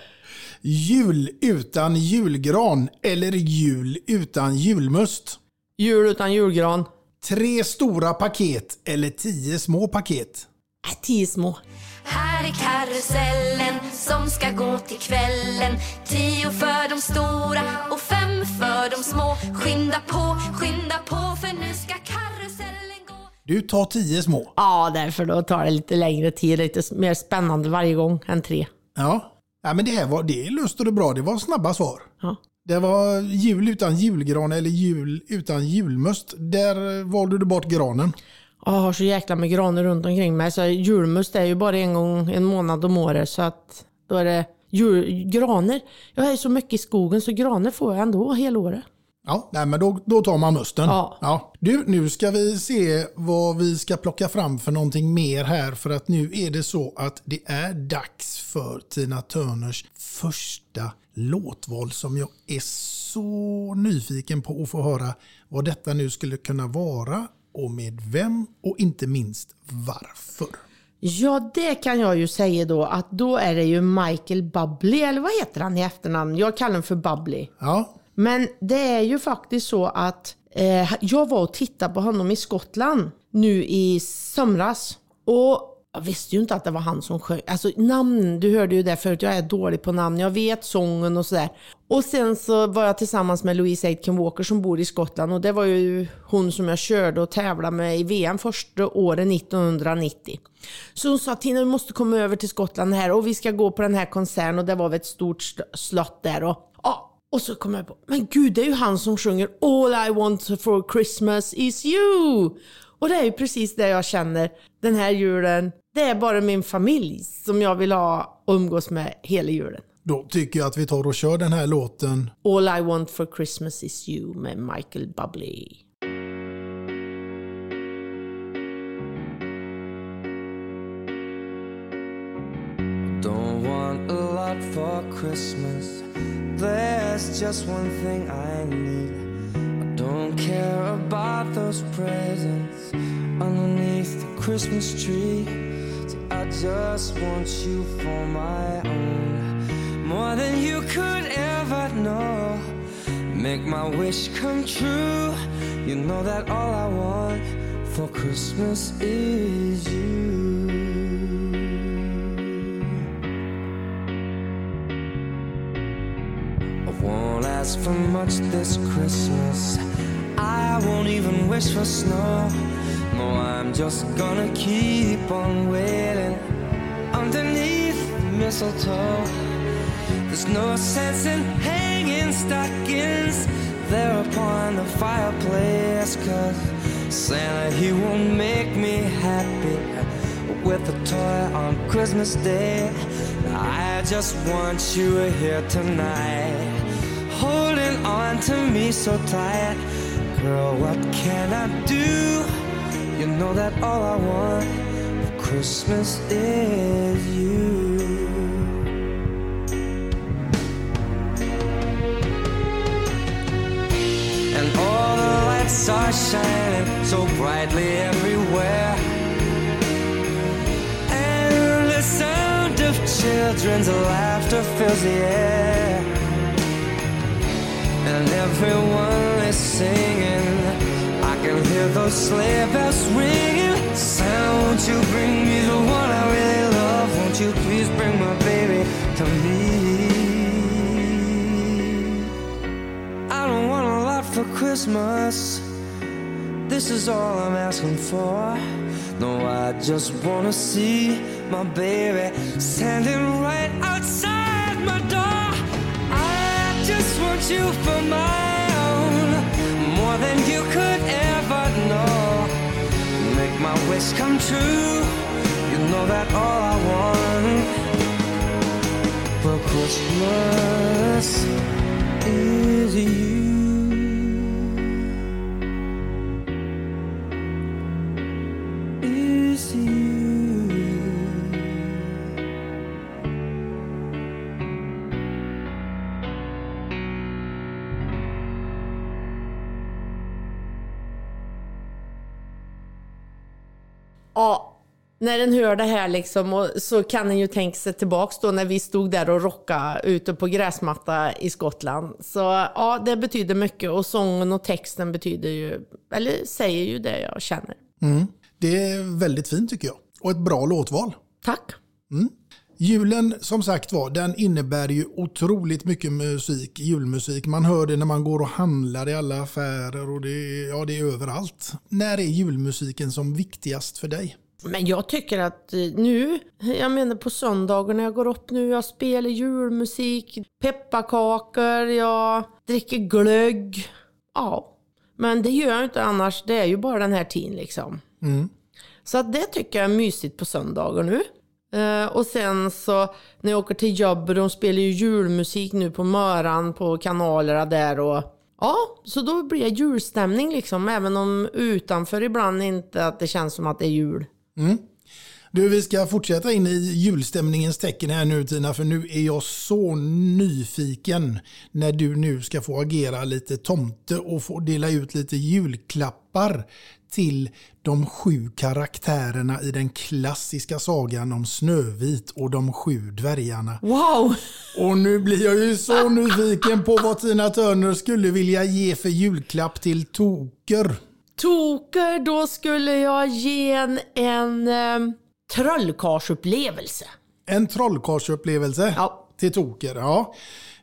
Jul utan julgran eller jul utan julmust? Jul utan julgran. Tre stora paket eller tio små paket? Äh, tio små. Här är karusellen som ska gå till kvällen Tio för de stora och fem för de små Skynda på, skynda på för nu ska karusellen gå Du tar tio små. Ja, därför då tar det lite längre tid, lite mer spännande varje gång än tre. Ja. ja men det här var, det löste du bra. Det var snabba svar. Ja. Det var jul utan julgran eller jul utan julmust. Där valde du bort granen. Jag har så jäkla med granar runt omkring mig så julmust är ju bara en gång en månad om året så att då är det jul, graner. Jag är så mycket i skogen så graner får jag ändå hela året. Ja, nej, men då, då tar man musten. Ja. Du, nu ska vi se vad vi ska plocka fram för någonting mer här. För att nu är det så att det är dags för Tina Turners första låtval som jag är så nyfiken på att få höra vad detta nu skulle kunna vara och med vem och inte minst varför. Ja, det kan jag ju säga då att då är det ju Michael Bublé, eller vad heter han i efternamn? Jag kallar honom för Bubbly. Ja, Men det är ju faktiskt så att eh, jag var och tittade på honom i Skottland nu i somras. Och jag visste ju inte att det var han som sjöng. Alltså namn, du hörde ju det förut, jag är dålig på namn. Jag vet sången och sådär. Och sen så var jag tillsammans med Louise Aitken Walker som bor i Skottland. Och det var ju hon som jag körde och tävlade med i VM första året 1990. Så hon sa Tina, du måste komma över till Skottland här och vi ska gå på den här konserten. Och det var väl ett stort slott där. Och, ja, och så kom jag på, men gud det är ju han som sjunger All I want for Christmas is you. Och det är ju precis det jag känner den här julen. Det är bara min familj som jag vill ha och umgås med hela julen. då tycker jag att vi tar och kör den här låten. All I want for Christmas is you med Michael Bublé. Don't want a lot for Christmas. There's just one thing I need. I don't care about those presents underneath the Christmas tree. I just want you for my own, more than you could ever know. Make my wish come true. You know that all I want for Christmas is you. I won't ask for much this Christmas. I won't even wish for snow. No, I'm just gonna keep on waiting underneath the mistletoe. There's no sense in hanging stockings there upon the fireplace. Cause Santa, he won't make me happy with a toy on Christmas Day. I just want you here tonight, holding on to me so tight. Girl, what can I do? You know that all I want for Christmas is you. And all the lights are shining so brightly everywhere. And the sound of children's laughter fills the air. And everyone is singing. Can hear those sleigh bells ringing. Santa, won't you bring me the one I really love? Won't you please bring my baby to me? I don't want a lot for Christmas. This is all I'm asking for. No, I just wanna see my baby standing right outside my door. I just want you for my Wish come true. You know that all I want for Christmas is you. När den hör det här liksom och så kan den ju tänka sig tillbaks då när vi stod där och rockade ute på gräsmatta i Skottland. Så ja, det betyder mycket och sången och texten betyder ju, eller säger ju det jag känner. Mm. Det är väldigt fint tycker jag. Och ett bra låtval. Tack. Mm. Julen som sagt var, den innebär ju otroligt mycket musik, julmusik. Man hör det när man går och handlar i alla affärer och det, ja, det är överallt. När är julmusiken som viktigast för dig? Men jag tycker att eh, nu, jag menar på söndagar när jag går upp nu, jag spelar julmusik, pepparkakor, jag dricker glögg. Ja, men det gör jag inte annars. Det är ju bara den här tiden liksom. Mm. Så det tycker jag är mysigt på söndagar nu. Eh, och sen så när jag åker till jobbet, de spelar ju julmusik nu på Möran på kanalerna där och ja, så då blir det julstämning liksom. Även om utanför ibland inte att det känns som att det är jul. Mm. Du, vi ska fortsätta in i julstämningens tecken här nu Tina, för nu är jag så nyfiken när du nu ska få agera lite tomte och få dela ut lite julklappar till de sju karaktärerna i den klassiska sagan om Snövit och de sju dvärgarna. Wow! Och nu blir jag ju så nyfiken på vad Tina Turner skulle vilja ge för julklapp till Toker. Toker, då skulle jag ge en, en eh, trollkarlsupplevelse. En trollkarlsupplevelse Ja. till Toker. Ja,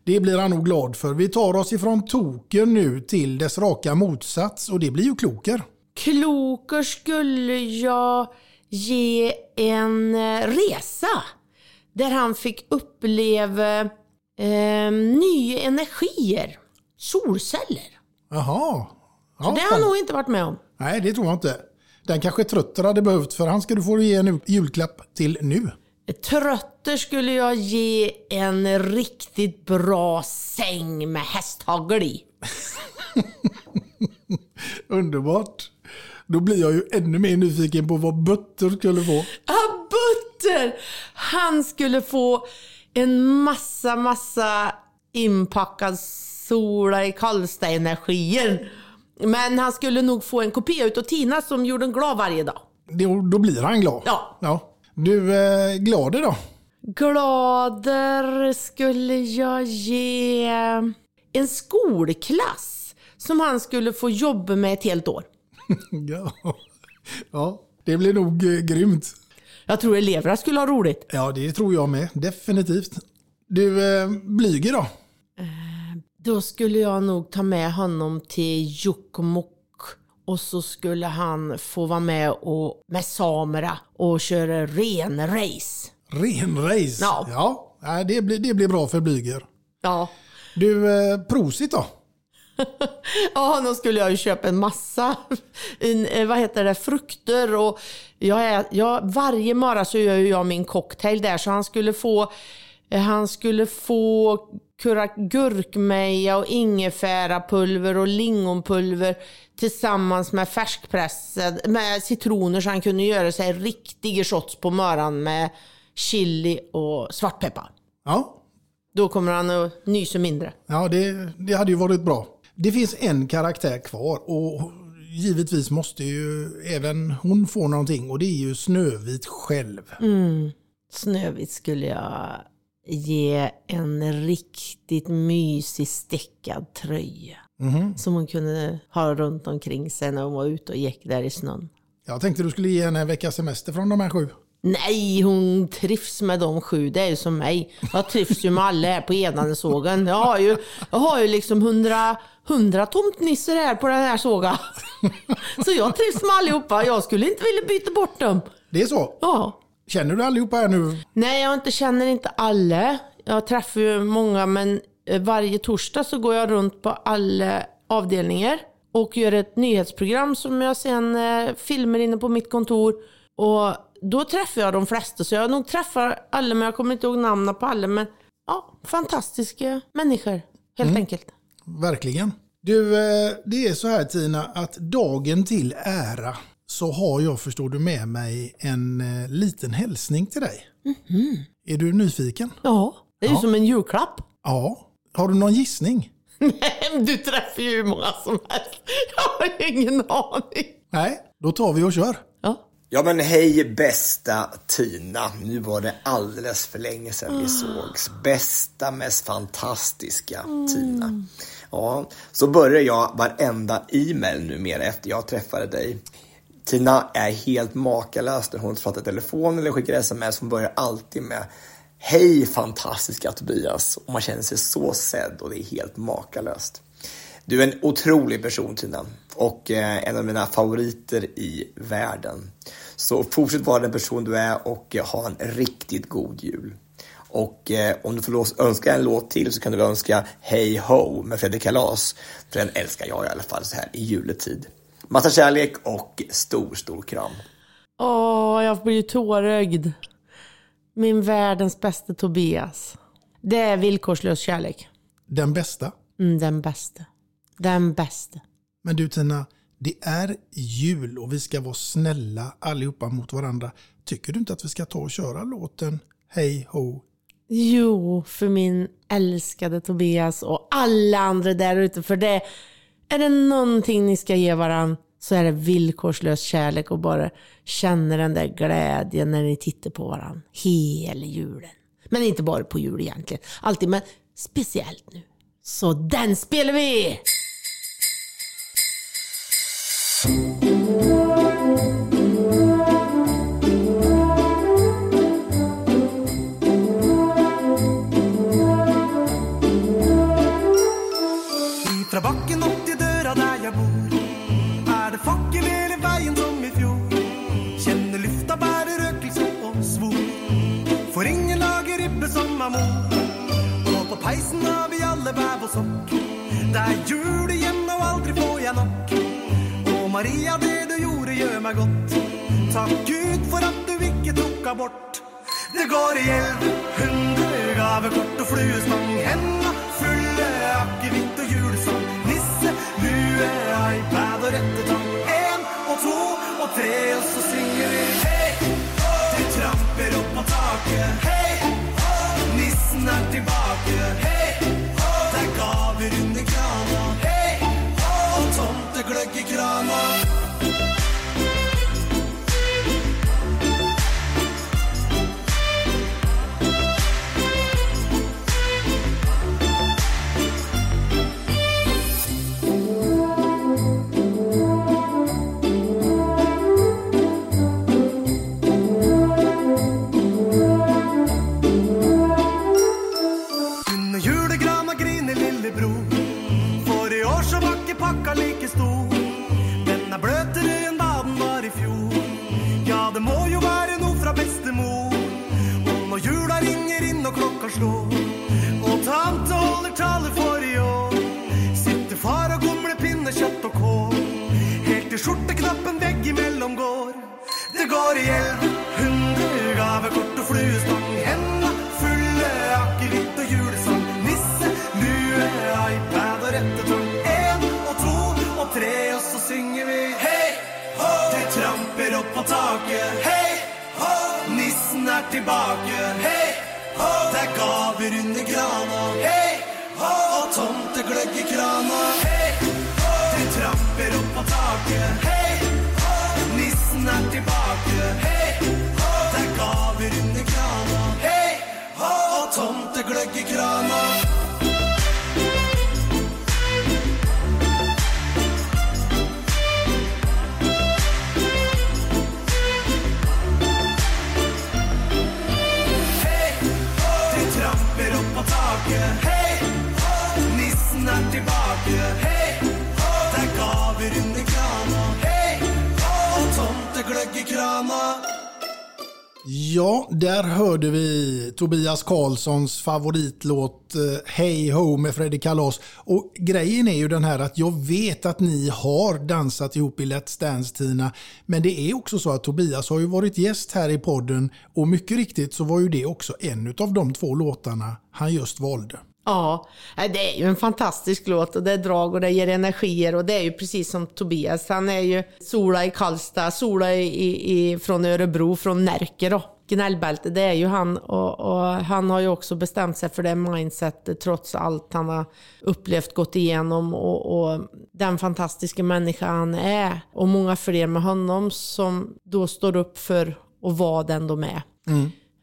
det blir han nog glad för. Vi tar oss ifrån Toker nu till dess raka motsats och det blir ju Kloker. Kloker skulle jag ge en eh, resa där han fick uppleva eh, nya energier. Solceller. Jaha. Så det har han nog inte varit med om. Nej, det tror jag inte. Den kanske Trötter hade behövt för han ska du få ge en julklapp till nu. Trötter skulle jag ge en riktigt bra säng med hästhagel i. Underbart. Då blir jag ju ännu mer nyfiken på vad Butter skulle få. Ah, Butter! Han skulle få en massa, massa inpackad sola i Karlstad-energier. Men han skulle nog få en kopia utav Tina som gjorde en glad varje dag. Då, då blir han glad. Ja. ja. Du, eh, glad då? Glader skulle jag ge en skolklass som han skulle få jobba med ett helt år. ja. ja, det blir nog eh, grymt. Jag tror eleverna skulle ha roligt. Ja, det tror jag med. Definitivt. Du, eh, Blyger då? Då skulle jag nog ta med honom till Jokkmokk och så skulle han få vara med och, med samerna och köra renrace. Renrace? Ja. ja. nej, Det, blir, det blir bra för Blyger. Ja. Du, eh, Prosit då? Ja, då skulle jag ju köpa en massa en, eh, vad heter det, frukter och jag är, jag, varje morgon så gör jag min cocktail där så han skulle få eh, han skulle få gurkmeja och ingefärapulver och lingonpulver tillsammans med färskpressad, med citroner så han kunde göra sig riktiga shots på morgonen med chili och svartpeppar. Ja, Då kommer han att nysa mindre. ja det, det hade ju varit bra. Det finns en karaktär kvar och givetvis måste ju även hon få någonting och det är ju Snövit själv. Mm. Snövit skulle jag ge en riktigt mysig stickad tröja. Mhm. Som hon kunde ha runt omkring sig när hon var ute och gick där i snön. Jag tänkte du skulle ge henne en veckas semester från de här sju. Nej, hon trivs med de sju. Det är ju som mig. Jag trivs ju med alla här på Edanesågen. Jag har ju, jag har ju liksom hundra, hundra tomtnissar här på den här sågen. Så jag trivs med allihopa. Jag skulle inte vilja byta bort dem. Det är så? Ja. Känner du allihopa här nu? Nej, jag inte, känner inte alla. Jag träffar ju många, men eh, varje torsdag så går jag runt på alla avdelningar och gör ett nyhetsprogram som jag sen eh, filmar inne på mitt kontor. Och då träffar jag de flesta, så jag nog träffar alla, men jag kommer inte ihåg namnen på alla. Men ja, fantastiska människor, helt Mm. enkelt. Verkligen. Du, eh, det är så här Tina, att dagen till ära så har jag, förstår du, med mig en eh, liten hälsning till dig. Är du nyfiken? Ja, det är ju Ja. som en julklapp. Ja. Har du någon gissning? Nej, men du träffar ju hur många som helst. Jag har ingen aning. Nej, då tar vi och kör. Ja men hej bästa Tina. Nu var det alldeles för länge sedan vi sågs. Bästa, mest fantastiska Tina. Ja, så börjar jag varenda e-mail numera efter jag träffade dig. Tina är helt makalös när hon pratar i telefon eller skickar sms. Hon börjar alltid med Hej fantastiska Tobias. Och man känner sig så sedd och det är helt makalöst. Du är en otrolig person Tina och eh, en av mina favoriter i världen. Så fortsätt vara den person du är och eh, ha en riktigt god jul. Och eh, om du får önska en låt till så kan du önska Hey Ho med Fredrik Kalas. För den älskar jag i alla fall så här i juletid. Massa kärlek och stor, stor kram. Åh, jag blir ju tårögd. Min världens bästa Tobias. Det är villkorslös kärlek. Den bästa. Mm, den bästa. Den bästa. Men du Tina, det är jul och vi ska vara snälla allihopa mot varandra. Tycker du inte att vi ska ta och köra låten Hej Ho? Jo, för min älskade Tobias och alla andra där ute. För det är det någonting ni ska ge varandra så är det villkorslös kärlek och bara känna den där glädjen när ni tittar på varandra hela julen. Men inte bara på jul egentligen. Alltid, men speciellt nu. Så den spelar vi! Ribbe mor. Og på peisen har vi alle vev og sokk. Det er jul igjen, og aldri får jeg nok. Och Maria, det du gjorde, gjør meg godt. Takk Gud for at du ikke tok abort. Det går i elv, hundre gavekort og fluestang. Henda fulle akevitt og julesang. Nisse, lue, iPad og rettetang. En og to og tre, og så synger vi hei. Det tramper opp på taket. Hei, nissen er inn og og tante holder tale for i år, sitter far og gomler pinnekjøtt og kål. Helt til skjorteknappen veggimellom går. Det går i elv, hundre gavekort og fluestang. Henda fulle akevitt og julesang. Nisse, eftertång. En och två och tre och så synger vi Hej ho! Det tramper upp på taket. Hej ho! Nissen är tillbaka. Hej ho! Det er gaver under grana. Hej ho! Och tomteglögg i krana. Hej ho! Det tramper upp på taket. Hej ho! Nissen är tillbaka. Hej ho! Det er gaver under granen. Hej ho! Och tomteglögg i kranen. Ja, där hörde vi Tobias Karlssons favoritlåt eh, Hey Ho med Freddy Kalas. Och grejen är ju den här att jag vet att ni har dansat ihop i Let's Dance Tina. Men det är också så att Tobias har ju varit gäst här i podden och mycket riktigt så var ju det också en av de två låtarna han just valde. Ja, det är ju en fantastisk låt och det är drag och det ger energier och det är ju precis som Tobias. Han är ju Sola i Karlstad, Sola i, i, i, från Örebro, från Närke då. Gnällbälte, det är ju han och, och han har ju också bestämt sig för det mindsetet trots allt han har upplevt, gått igenom och, och den fantastiska människa han är. Och många fler med honom som då står upp för att vara den de är.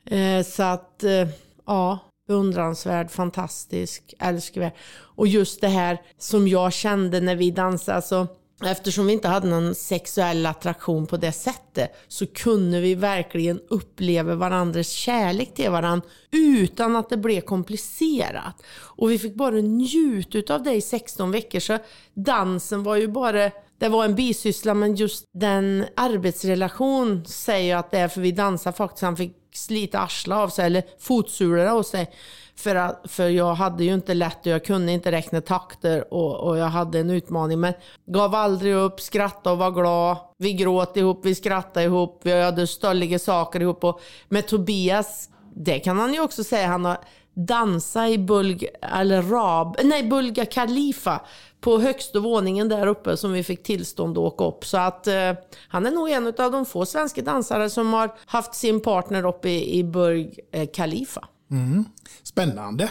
Eh, så att, eh, ja, beundransvärd, fantastisk, älskvärd. Och just det här som jag kände när vi dansade, alltså, eftersom vi inte hade någon sexuell attraktion på det sättet så kunde vi verkligen uppleva varandras kärlek till varandra utan att det blev komplicerat. Och vi fick bara njuta av det i 16 veckor så dansen var ju bara det var en bisyssla men just den arbetsrelation säger jag att det är för vi dansar faktiskt. Han fick slita arslet av sig eller fotsulor av sig. För, att, för jag hade ju inte lätt och jag kunde inte räkna takter och, och jag hade en utmaning. Men gav aldrig upp, skrattade och var glad. Vi gråt ihop, vi skrattade ihop, vi hade stölliga saker ihop. Och med Tobias, det kan han ju också säga, han har dansat i Bulg, eller Rab, nej, Bulga Khalifa på högsta våningen där uppe som vi fick tillstånd att åka upp. Så att eh, han är nog en av de få svenska dansare som har haft sin partner uppe i, i Burj eh, Khalifa. Mm. Spännande.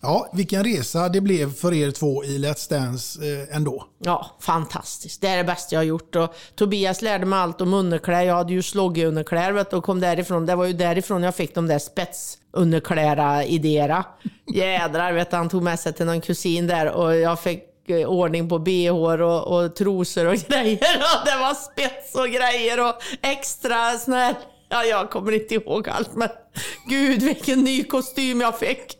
Ja, vilken resa det blev för er två i Let's Dance eh, ändå. Ja, fantastiskt. Det är det bästa jag har gjort. Och Tobias lärde mig allt om underkläder. Jag hade ju sloggy-underkläder och kom därifrån. Det var ju därifrån jag fick de där spetsunderkläder-idéerna. Jädrar, vet du, han tog med sig till någon kusin där och jag fick eh, ordning på bh och, och trosor och grejer. Och det var spets och grejer och extra sån här... Ja, jag kommer inte ihåg allt, men gud vilken ny kostym jag fick.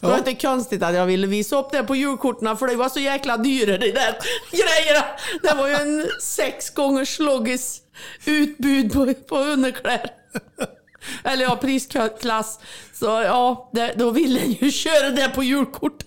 Det var inte konstigt att jag ville visa upp det på julkorten för det var så jäkla dyra de där grejerna. Det var ju en sex gånger sloggis utbud på, på underkläder. Eller ja, prisklass. Så ja, det, då ville jag ju köra det på julkort.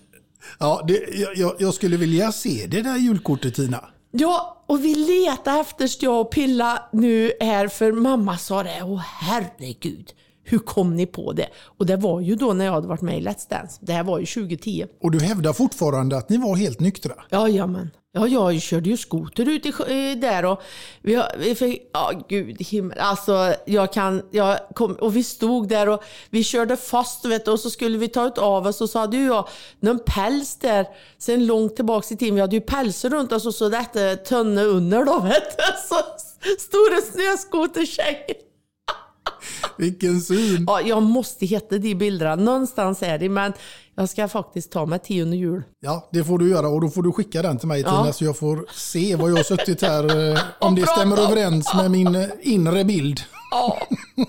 Ja, det, jag- jag, jag skulle vilja se det där julkortet Tina. Ja, och vi letar efter jag och Pilla nu här för mamma sa det. Åh herregud, hur kom ni på det? Och det var ju då när jag hade varit med i Let's Dance. Det här var ju 2010. Och du hävdar fortfarande att ni var helt nyktra. Jajamän. Ja, jag körde ju skoter ut i, eh, där och vi, vi fick, ja gud i himmel. Alltså jag kan, jag kom, och vi stod där och vi körde fast vet du, och så skulle vi ta ut av oss och så hade ju jag någon päls där sen långt tillbaks i tiden. Vi hade ju pälsar runt oss och så detta tunna under då vet du. Så stora snöskotertjejer. Vilken syn. Ja, jag måste hitta de bilderna. Någonstans är de men jag ska faktiskt ta mig till under jul. Ja, det får du göra och då får du skicka den till mig Ja. Tina så jag får se vad jag har suttit här, eh, om det stämmer överens med min eh, inre bild. Ja.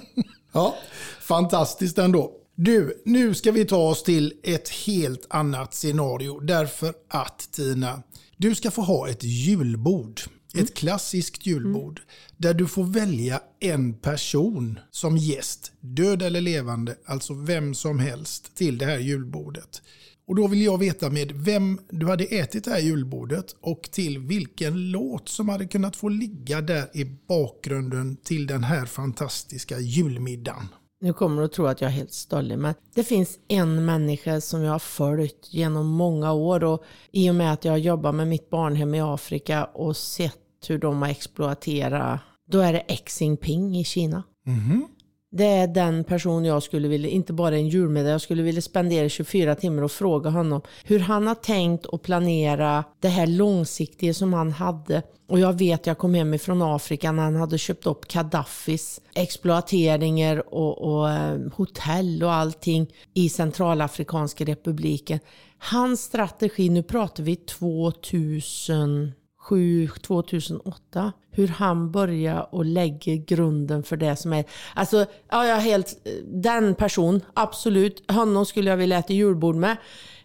Ja, fantastiskt ändå. Du, nu ska vi ta oss till ett helt annat scenario därför att Tina, du ska få ha ett julbord. Ett klassiskt julbord. Där du får välja en person som gäst, död eller levande, alltså vem som helst, till det här julbordet. Och då vill jag veta med vem du hade ätit det här julbordet och till vilken låt som hade kunnat få ligga där i bakgrunden till den här fantastiska julmiddagen nu kommer du att tro att jag är helt stollig, men det finns en människa som jag har följt genom många år och i och med att jag har jobbat med mitt barnhem i Afrika och sett hur de har exploaterat, då är det Xi Jinping i Kina. Mhm. Det är den person jag skulle vilja, inte bara en julmiddag, jag skulle vilja spendera 24 timmar och fråga honom hur han har tänkt och planera det här långsiktiga som han hade. Och jag vet, jag kom hem ifrån Afrika när han hade köpt upp Gaddafis exploateringar och, och eh, hotell och allting i Centralafrikanska republiken. Hans strategi, nu pratar vi 2000 2007-2008. Hur han börjar och lägger grunden för det som är... Alltså, ja, jag är helt... Den person, absolut. Honom skulle jag vilja äta julbord med.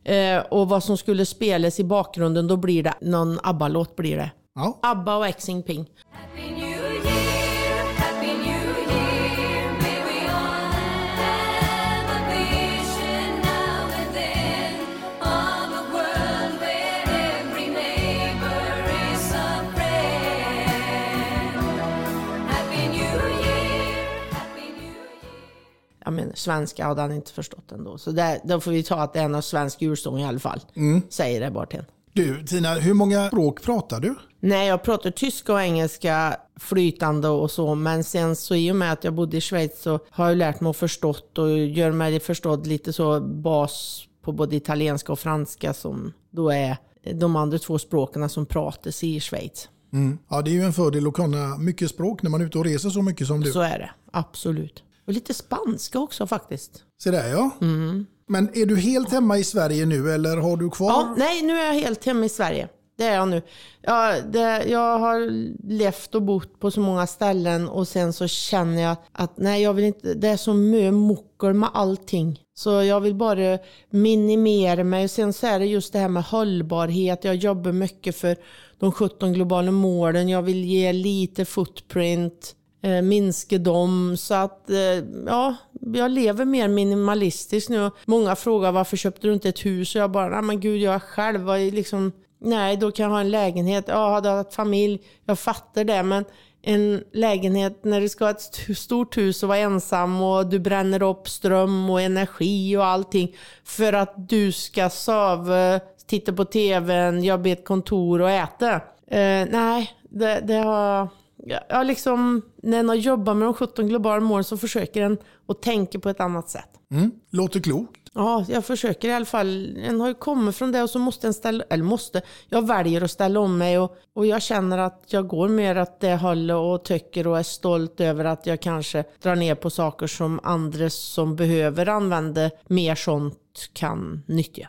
Eh, och vad som skulle spelas i bakgrunden, då blir det någon ABBA-låt blir det. Ja. ABBA och Xi Jinping. Jag menar, svenska hade han inte förstått ändå. Så där, då får vi ta att det är en svensk julsång i alla fall. Säger det en. Du Tina, hur många språk pratar du? Nej, jag pratar tyska och engelska flytande och så, men sen så i och med att jag bodde i Schweiz så har jag lärt mig att förstått och gör mig förstådd lite så bas på både italienska och franska som då är de andra två språken som pratas i Schweiz. Mm. Ja, det är ju en fördel att kunna mycket språk när man är ute och reser så mycket som du. Så är det, absolut. Och lite spanska också faktiskt. Se där ja. Mm. Men är du helt hemma i Sverige nu eller har du kvar? Ja, nej, nu är jag helt hemma i Sverige. Det är jag nu. Ja, det, jag har levt och bott på så många ställen och sen så känner jag att nej, jag vill inte, det är så mycket mockor med allting. Så jag vill bara minimera mig. Och sen så är det just det här med hållbarhet. Jag jobbar mycket för de 17 globala målen. Jag vill ge lite footprint, Eh, minska dem. Så att eh, ja, jag lever mer minimalistiskt nu. Många frågar varför köpte du inte ett hus? Och jag bara, nej men gud jag är själv liksom Nej, då kan jag ha en lägenhet. Ja, hade jag haft familj, jag fattar det. Men en lägenhet när du ska ha ett stort hus och vara ensam och du bränner upp ström och energi och allting för att du ska sova, titta på tvn, jobba i ett kontor och äta. Eh, nej, det, det har... Jag liksom, när en har jobbat med de 17 globala målen så försöker en att tänka på ett annat sätt. Mm. Låter klokt. Ja, jag försöker i alla fall. En har ju kommit från det och så måste en ställa, eller måste, jag väljer att ställa om mig och, och jag känner att jag går mer åt det hållet och tycker och är stolt över att jag kanske drar ner på saker som andra som behöver använda mer sånt kan nyttja.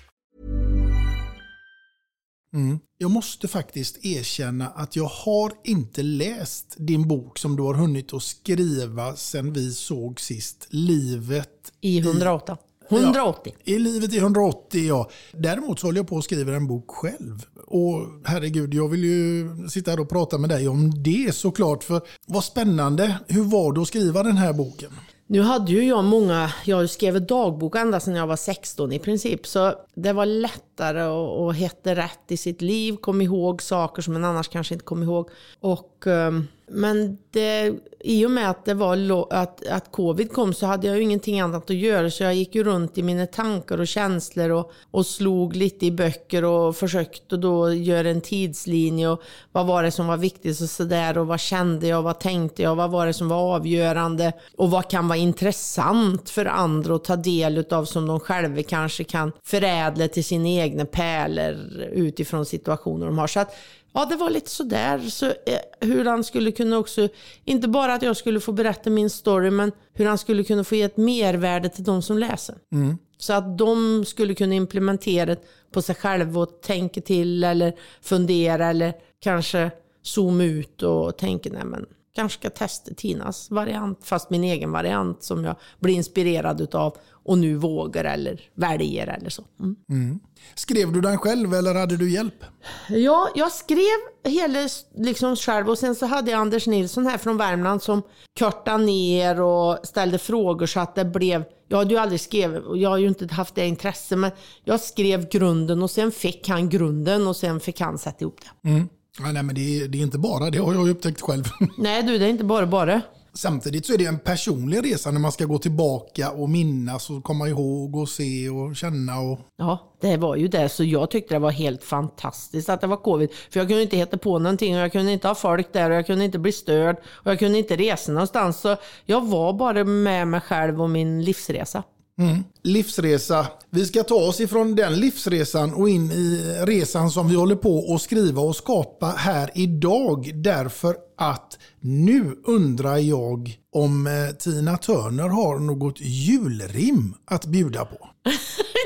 Mm. Jag måste faktiskt erkänna att jag har inte läst din bok som du har hunnit att skriva sen vi såg sist. Livet I 108. 180. Ja, I livet i 180, ja. Däremot så håller jag på att skriva en bok själv. Och herregud, jag vill ju sitta här och prata med dig om det såklart. För vad spännande. Hur var det att skriva den här boken? Nu hade ju jag många, jag skrev dagbok ända sedan jag var 16 i princip. Så det var lättare att, att hitta rätt i sitt liv, komma ihåg saker som man annars kanske inte kom ihåg. Och, Um, men det, i och med att, det var lo, att, att covid kom så hade jag ju ingenting annat att göra. Så jag gick ju runt i mina tankar och känslor och, och slog lite i böcker och försökte då göra en tidslinje. Och vad var det som var viktigt och sådär. Och vad kände jag, vad tänkte jag, vad var det som var avgörande. Och vad kan vara intressant för andra att ta del av som de själva kanske kan förädla till sina egna pärlor utifrån situationer de har. Så att, Ja, det var lite sådär. Så, eh, hur han skulle kunna också, inte bara att jag skulle få berätta min story, men hur han skulle kunna få ge ett mervärde till de som läser. Mm. Så att de skulle kunna implementera det på sig själva och tänka till eller fundera eller kanske zooma ut och tänka, nej men kanske ska testa Tinas variant, fast min egen variant som jag blir inspirerad utav och nu vågar eller väljer eller så. Mm. Mm. Skrev du den själv eller hade du hjälp? Ja, jag skrev hela liksom själv och sen så hade jag Anders Nilsson här från Värmland som kortade ner och ställde frågor så att det blev jag hade ju aldrig skrivit och jag har ju inte haft det intresse men jag skrev grunden och sen fick han grunden och sen fick han sätta ihop det. Mm. Ja, nej, men det är, det är inte bara, det har jag upptäckt själv. Nej du, det är inte bara bara. Samtidigt så är det en personlig resa när man ska gå tillbaka och minnas och komma ihåg och se och känna. Och... Ja, det var ju det. Så jag tyckte det var helt fantastiskt att det var covid. För jag kunde inte hitta på någonting och jag kunde inte ha folk där och jag kunde inte bli störd och jag kunde inte resa någonstans. Så jag var bara med mig själv och min livsresa. Mm. Livsresa. Vi ska ta oss ifrån den livsresan och in i resan som vi håller på att skriva och skapa här idag. Därför att nu undrar jag om eh, Tina Turner har något julrim att bjuda på.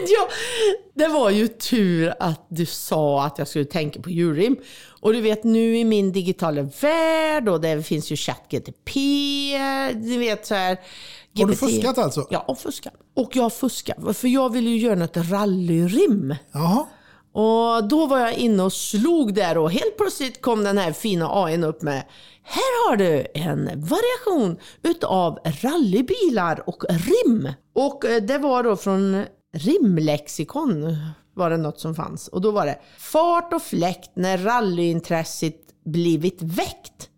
ja, det var ju tur att du sa att jag skulle tänka på julrim. Och du vet nu i min digitala värld och det finns ju ChatGTP, du vet så här. Har du fuskat alltså? Ja, och fuskat. Och jag fuskar, för jag ville ju göra något rallyrim. Jaha. Och då var jag inne och slog där och helt plötsligt kom den här fina AIn upp med här har du en variation utav rallybilar och rim. Och eh, det var då från rimlexikon var det något som fanns. Och då var det fart och fläkt när rallyintresset blivit väckt.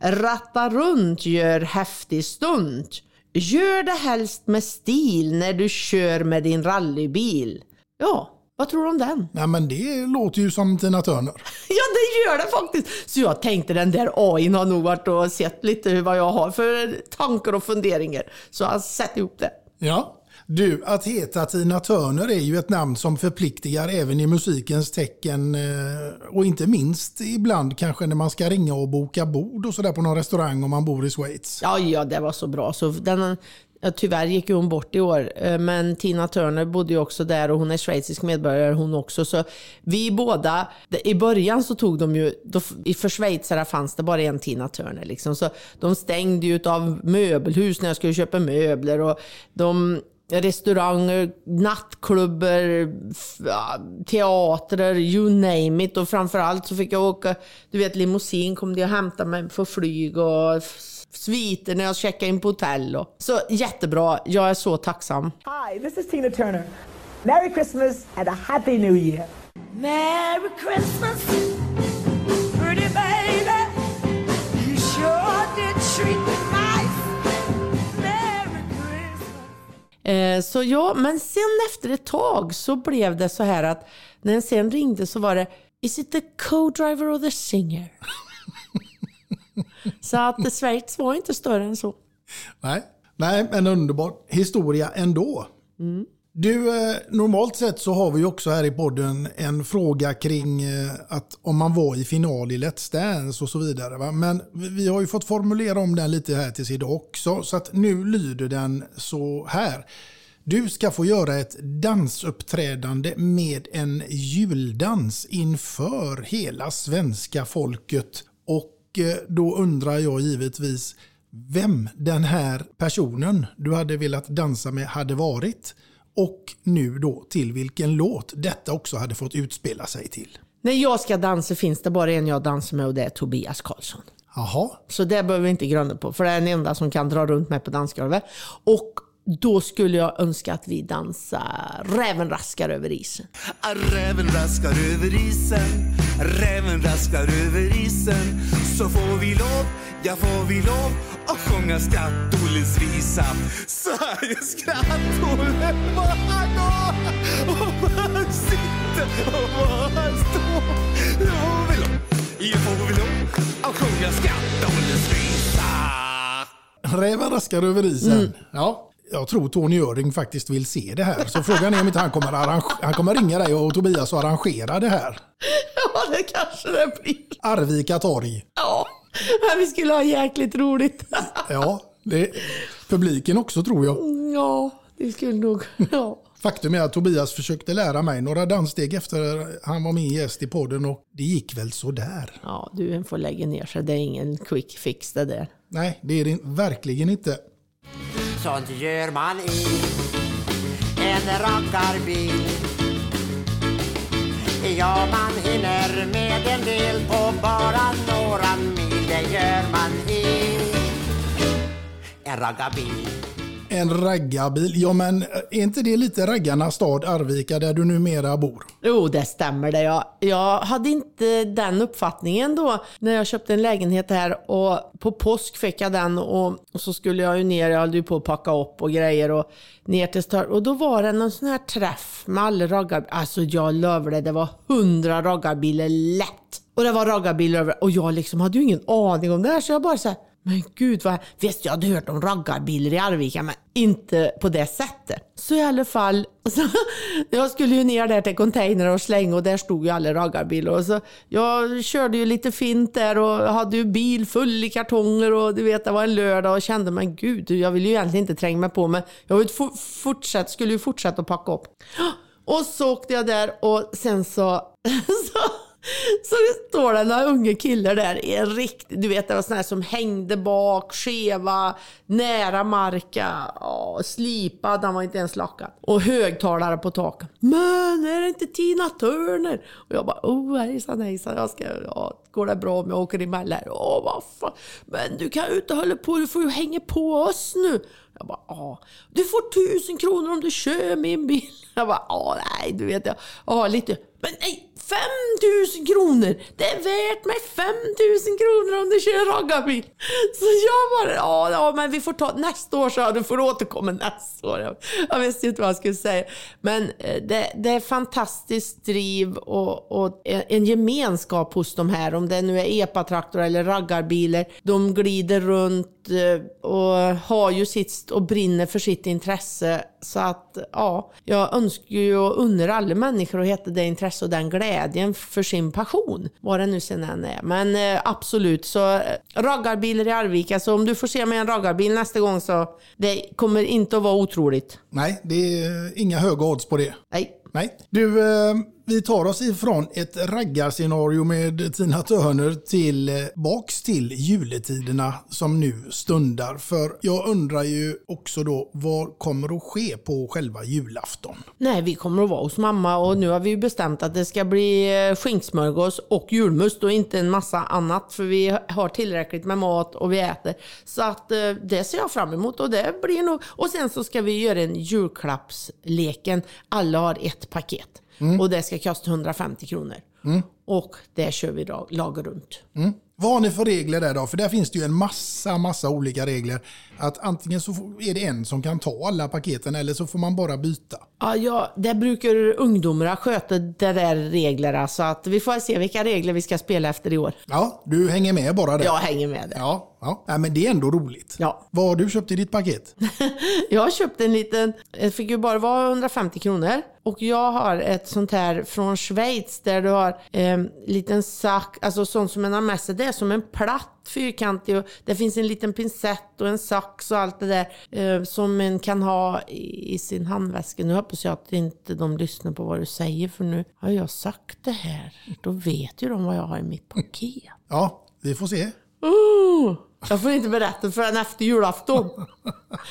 Ratta runt gör häftig stund. Gör det helst med stil när du kör med din rallybil. Ja, vad tror du om den? Nej men det låter ju som Tina Turner. Ja, det gör det faktiskt. Så jag tänkte den där AIn har nog varit och sett lite vad jag har för tankar och funderingar. Så har sett ihop det. Ja. Du, att heta Tina Turner är ju ett namn som förpliktigar även i musikens tecken. Eh, och inte minst ibland kanske när man ska ringa och boka bord och sådär på någon restaurang om man bor i Schweiz. Ja, ja, det var så bra. Så den, tyvärr gick hon bort i år, eh, men Tina Turner bodde ju också där och hon är schweizisk medborgare hon också. Så vi båda, i början så tog de ju, då, för schweizare fanns det bara en Tina Turner liksom. Så de stängde ju av möbelhus när jag skulle köpa möbler och de restauranger, nattklubbar, teatrar, you name it. Och framförallt så fick jag åka, du vet limousin kom de och hämtade mig på flyg och sviter när jag checkade in på hotell. Och. Så jättebra, jag är så tacksam. Hi, this is Tina Turner. Merry Christmas and a Happy New Year. Merry Christmas, pretty baby. You sure did treat me så ja, men sen efter ett tag så blev det så här att när den sen ringde så var det Is it the co-driver or the singer? Så att Schweiz var inte större än så. Nej, Nej men underbar historia ändå. Mm. Du, eh, normalt sett så har vi också här i podden en fråga kring eh, att om man var i final i Let's Dance och så vidare. Va? Men vi- har ju fått formulera om den lite här tills idag också. Så att nu lyder den så här. Du ska få göra ett dansuppträdande med en juldans inför hela svenska folket. Och eh, då undrar jag givetvis vem den här personen du hade velat dansa med hade varit. Och nu då till vilken låt detta också hade fått utspela sig till. När jag ska dansa finns det bara en jag dansar med och det är Tobias Karlsson. Jaha. Så det behöver vi inte grunna på, för det är den enda som kan dra runt mig på dansgolvet. Och då skulle jag önska att vi dansar Räven raskar över isen. Räven raskar över isen, räven raskar över isen. Så får vi lov, ja får vi lov att sjunga Skratt-Olles visa är Skratt-Olle, var han går och var han sitter och var han står Nu får vi lov, ja får vi lov att sjunga Skratt-Olles visa Räven raskar över isen. Ja. Jag tror Tony Öring faktiskt vill se det här. Så frågan är om inte han kommer, arrange- han kommer ringa dig och Tobias och arrangera det här. Ja, det kanske det blir. Arvika torg. Ja, men vi skulle ha jäkligt roligt. Ja, det publiken också tror jag. Ja, det skulle nog... Ja. Faktum är att Tobias försökte lära mig några danssteg efter han var min gäst i podden och det gick väl sådär. Ja, du får lägga ner sig. Det är ingen quick fix det där. Nej, det är det verkligen inte. Sånt gör man i en raggarbil Ja, man hinner med en del på bara några mil. Det gör man i en raggarbil en raggarbil. Ja, men är inte det lite raggarnas stad Arvika där du numera bor? Jo, det stämmer det. Jag, jag hade inte den uppfattningen då när jag köpte en lägenhet här och på påsk fick jag den och, och så skulle jag ju ner, jag höll ju på att packa upp och grejer och ner till stad och då var det någon sån här träff med alla raggarbilar. Alltså jag lovar det, det var hundra raggarbilar lätt. Och det var raggarbilar över och jag liksom hade ju ingen aning om det här så jag bara så här, men gud vad... Visst, jag hade hört om raggarbilar i Arvika, men inte på det sättet. Så i alla fall, så, jag skulle ju ner där till container och slänga och där stod ju alla raggarbilar. Och så, jag körde ju lite fint där och hade ju bil full i kartonger och du vet, det var en lördag och kände, men gud, jag vill ju egentligen inte tränga mig på, men jag vill for, skulle ju fortsätta att packa upp. Och så åkte jag där och sen så, så så det står det några unga killar där i en riktig, du vet det var sådana här som hängde bak, skeva, nära marka, åh, slipad, han var inte ens lackad. Och högtalare på taket. Men är det inte Tina Turner? Och jag bara, oh hejsan hejsan, jag ska, ja, går det bra om jag åker emellan? Åh vad fan, men du kan ju inte hålla på, du får ju hänga på oss nu. Jag bara, ja. Du får tusen kronor om du kör min bil. Jag bara, ja nej, du vet jag, ja lite. Men nej, 5000 kronor! Det är värt mig 5000 kronor om du kör raggarbil. Så jag bara, ja, ja men vi får ta nästa år så du får återkomma nästa år. Jag, jag visste inte vad jag skulle säga. Men eh, det, det är fantastiskt driv och, och en gemenskap hos de här. Om det nu är epatraktor eller raggarbilar. De glider runt eh, och har ju sitt och brinner för sitt intresse. Så att ja, jag önskar ju och unnar alla människor att hitta det intresse och den glädjen för sin passion. Vad det nu sen än är. Men eh, absolut, så eh, raggarbilar i Arvika. Så om du får se mig i en raggarbil nästa gång så det kommer inte att vara otroligt. Nej, det är inga höga odds på det. Nej. Nej. Du, vi tar oss ifrån ett raggarscenario med Tina Turner till eh, baks till juletiderna som nu stundar. För jag undrar ju också då vad kommer att ske på själva julafton? Nej, vi kommer att vara hos mamma och nu har vi bestämt att det ska bli eh, skinksmörgås och julmust och inte en massa annat för vi har tillräckligt med mat och vi äter. Så att eh, det ser jag fram emot och det blir nog... Och sen så ska vi göra en julklappsleken. Alla har ett paket och det ska kosta 150 kronor. Mm. Och det kör vi lag runt. Mm. Vad har ni för regler där då? För där finns det ju en massa, massa olika regler. Att antingen så är det en som kan ta alla paketen eller så får man bara byta. Ja, ja, det brukar ungdomarna sköta de där reglerna så att vi får se vilka regler vi ska spela efter i år. Ja, du hänger med bara där. Jag hänger med där. Ja, ja. Nej, men det är ändå roligt. Ja. Vad har du köpt i ditt paket? Jag har köpt en liten, det fick ju bara vara 150 kronor. Och jag har ett sånt här från Schweiz där du har en liten sack, alltså sånt som man har med sig. Det är som en platt fyrkantig och det finns en liten pincett och en sax och allt det där eh, som man kan ha i, i sin handväska. Nu hoppas jag att inte de lyssnar på vad du säger för nu har jag sagt det här. Då vet ju de vad jag har i mitt paket. Ja, vi får se. Oh, jag får inte berätta förrän efter julafton.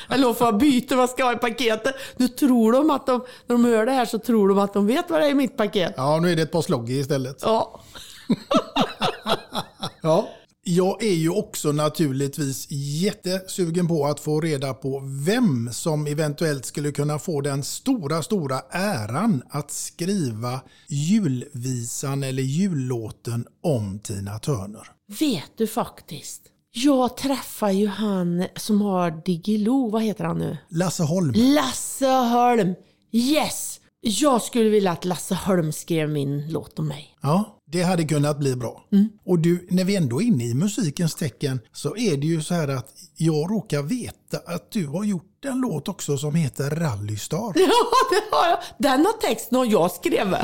Eller får jag byta vad jag ska ha i paketet. Nu tror de att de, när de hör det här så tror de att de vet vad det är i mitt paket. Ja, nu är det ett par sloggy istället. Ja. Ja. Jag är ju också naturligtvis jättesugen på att få reda på vem som eventuellt skulle kunna få den stora, stora äran att skriva julvisan eller jullåten om Tina Turner. Vet du faktiskt. Jag träffar ju han som har Diggiloo. Vad heter han nu? Lasse Holm. Lasse Holm. Yes! Jag skulle vilja att Lasse Holm skrev min låt om mig. Ja, det hade kunnat bli bra. Och du, när vi ändå är inne i musikens tecken så är det ju så här att jag råkar veta att du har gjort en låt också som heter Rallystar. Ja, det har jag. Den har texten och jag skrev.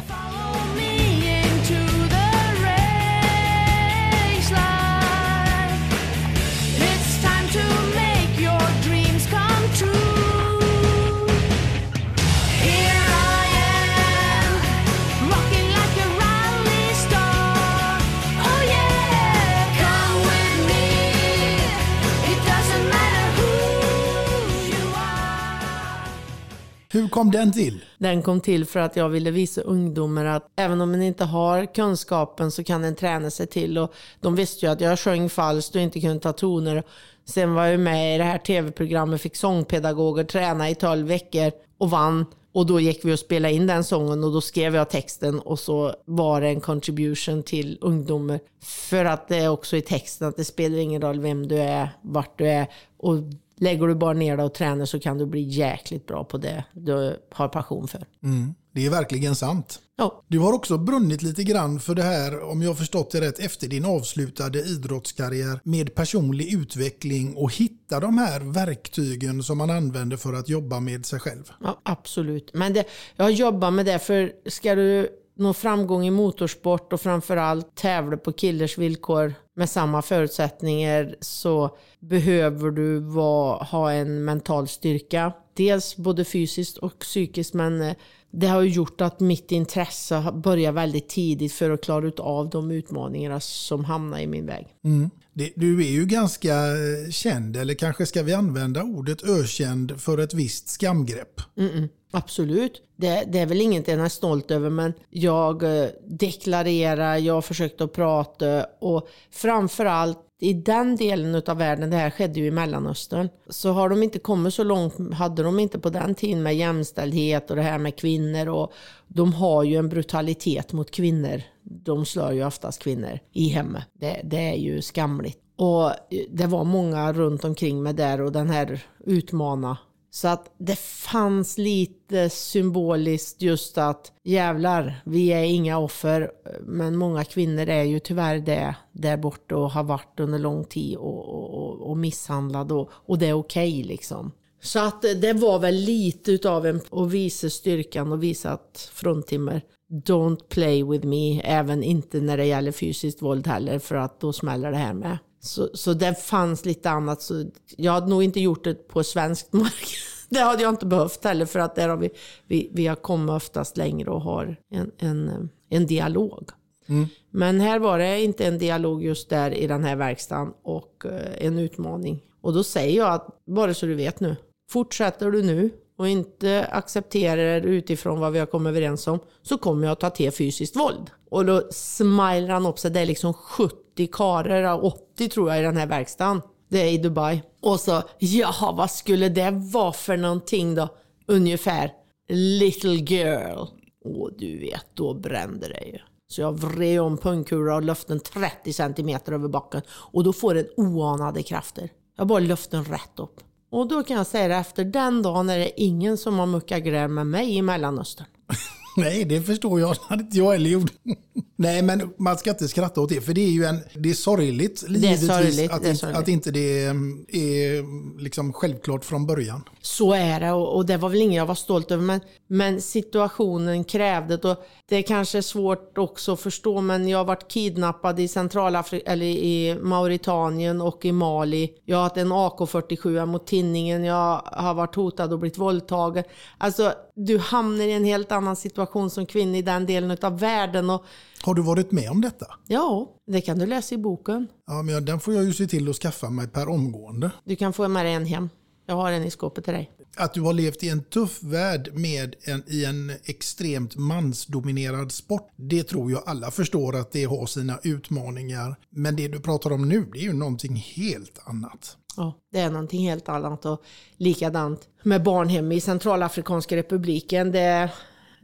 Hur kom den till? Den kom till för att jag ville visa ungdomar att även om man inte har kunskapen så kan en träna sig till. Och de visste ju att jag sjöng falskt och inte kunde ta toner. Sen var jag med i det här tv-programmet, fick sångpedagoger träna i 12 veckor och vann. Och då gick vi och spelade in den sången och då skrev jag texten och så var det en contribution till ungdomar. För att det är också i texten att det spelar ingen roll vem du är, vart du är. Och lägger du bara ner dig och tränar så kan du bli jäkligt bra på det du har passion för. Mm, det är verkligen sant. Ja. Du har också brunnit lite grann för det här, om jag förstått det rätt, efter din avslutade idrottskarriär med personlig utveckling och hitta de här verktygen som man använder för att jobba med sig själv. Ja, absolut. Men det, jag jobbar med det för ska du nå framgång i motorsport och framförallt tävla på killers villkor med samma förutsättningar så behöver du vara, ha en mental styrka. Dels både fysiskt och psykiskt men eh, det har ju gjort att mitt intresse börjar väldigt tidigt för att klara ut av de utmaningarna som hamnar i min väg. Mm. Det, du är ju ganska eh, känd, eller kanske ska vi använda ordet ökänd för ett visst skamgrepp. Mm-mm, absolut. Det, det är väl inget jag är stolt över men jag eh, deklarerar, jag har försökt att prata och framförallt i den delen av världen, det här skedde ju i Mellanöstern, så har de inte kommit så långt, hade de inte på den tiden med jämställdhet och det här med kvinnor och de har ju en brutalitet mot kvinnor. De slår ju oftast kvinnor i hemmet. Det, det är ju skamligt. Och det var många runt omkring mig där och den här utmana så att det fanns lite symboliskt just att jävlar, vi är inga offer. Men många kvinnor är ju tyvärr det där borta och har varit under lång tid och, och, och misshandlade och, och det är okej liksom. Så att det var väl lite utav en att visa styrkan och visa att fruntimmer don't play with me, även inte när det gäller fysiskt våld heller för att då smäller det här med. Så, så det fanns lite annat. Så jag hade nog inte gjort det på svenskt mark. Det hade jag inte behövt heller för att där har vi, vi, vi har kommit oftast längre och har en, en, en dialog. Mm. Men här var det inte en dialog just där i den här verkstaden och eh, en utmaning. Och då säger jag att, bara så du vet nu, fortsätter du nu och inte accepterar utifrån vad vi har kommit överens om så kommer jag att ta till fysiskt våld. Och då smilar han upp sig. Det är liksom 70 karlar, 80 tror jag i den här verkstaden. Det är i Dubai. Och så, jaha vad skulle det vara för någonting då? Ungefär, little girl. Och du vet, då brände det ju. Så jag vred om pungkula och lyfte den 30 centimeter över backen. Och då får den oanade krafter. Jag bara lyfte den rätt upp. Och då kan jag säga det, efter den dagen är det ingen som har muckat gräl med mig i Mellanöstern. Nej, det förstår jag. Det hade inte jag heller gjort. Nej, men man ska inte skratta åt det. För det är ju en, det är sorgligt, Det är sorgligt, att, det är sorgligt. att inte det mm, är liksom självklart från början. Så är det och, och det var väl inget jag var stolt över. Men, men situationen krävde det. Det är kanske svårt också att förstå men jag har varit kidnappad i Centralafrika, eller i Mauritanien och i Mali. Jag har haft en AK47 mot tinningen. Jag har varit hotad och blivit våldtagen. Alltså du hamnar i en helt annan situation som kvinna i den delen av världen. Och, Har du varit med om detta? ja, det kan du läsa i boken. Ja, men den får jag ju se till att skaffa mig per omgående. Du kan få med dig en hem. Jag har en i skåpet till dig. Att du har levt i en tuff värld med en, i en extremt mansdominerad sport, det tror jag alla förstår att det har sina utmaningar. Men det du pratar om nu, det är ju någonting helt annat. Ja, det är någonting helt annat och likadant med barnhem i Centralafrikanska republiken. Det,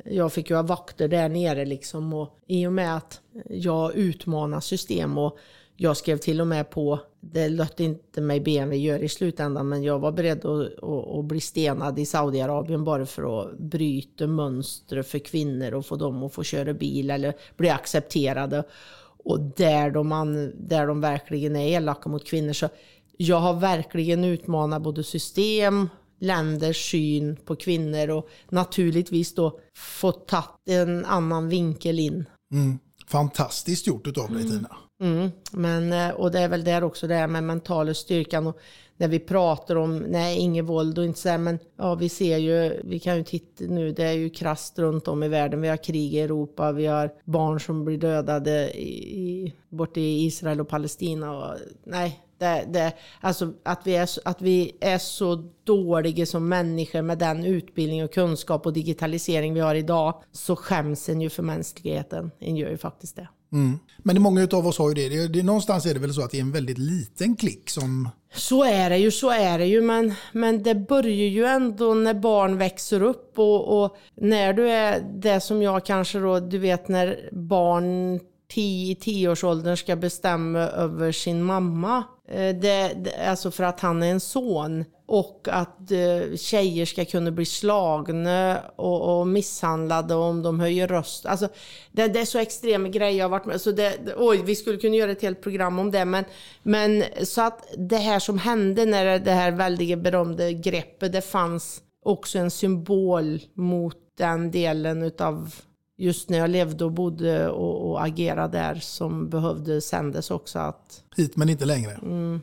jag fick ju ha vakter där nere liksom och i och med att jag utmanar system och jag skrev till och med på, det lät inte mig BMW göra i slutändan, men jag var beredd att, att, att bli stenad i Saudiarabien bara för att bryta mönster för kvinnor och få dem att få köra bil eller bli accepterade. Och där de, an, där de verkligen är elaka mot kvinnor. Så jag har verkligen utmanat både system, länders syn på kvinnor och naturligtvis då fått ta en annan vinkel in. Mm. Fantastiskt gjort utav dig Tina. Mm. Men, eh, och det är väl där också det här med mentala styrkan. Och när vi pratar om, nej inget våld och inte så här, men ja vi ser ju, vi kan ju titta nu, det är ju krasst runt om i världen. Vi har krig i Europa, vi har barn som blir dödade i, i, borta i Israel och Palestina. Och, nej, det, det, alltså att vi, är, att vi är så dåliga som människor med den utbildning och kunskap och digitalisering vi har idag så skäms en ju för mänskligheten. En gör ju faktiskt det. Mm. Men många av oss har ju det. det, det någonstans är det väl så att det är en väldigt liten klick som... Så är det ju, så är det ju. Men, men det börjar ju ändå när barn växer upp och, och när du är det som jag kanske då, du vet när barn i tioårsåldern ska bestämma över sin mamma. Eh, det, det, alltså för att han är en son. Och att eh, tjejer ska kunna bli slagna och, och misshandlade om de höjer röst. Alltså, det, det är så extrema grejer jag har varit med så det, Oj, vi skulle kunna göra ett helt program om det. Men, men så att det här som hände när det, här väldiga berömda greppet, det fanns också en symbol mot den delen utav just när jag levde och bodde och, och agerade där som behövde sändas också. Att, Hit men inte längre. mm,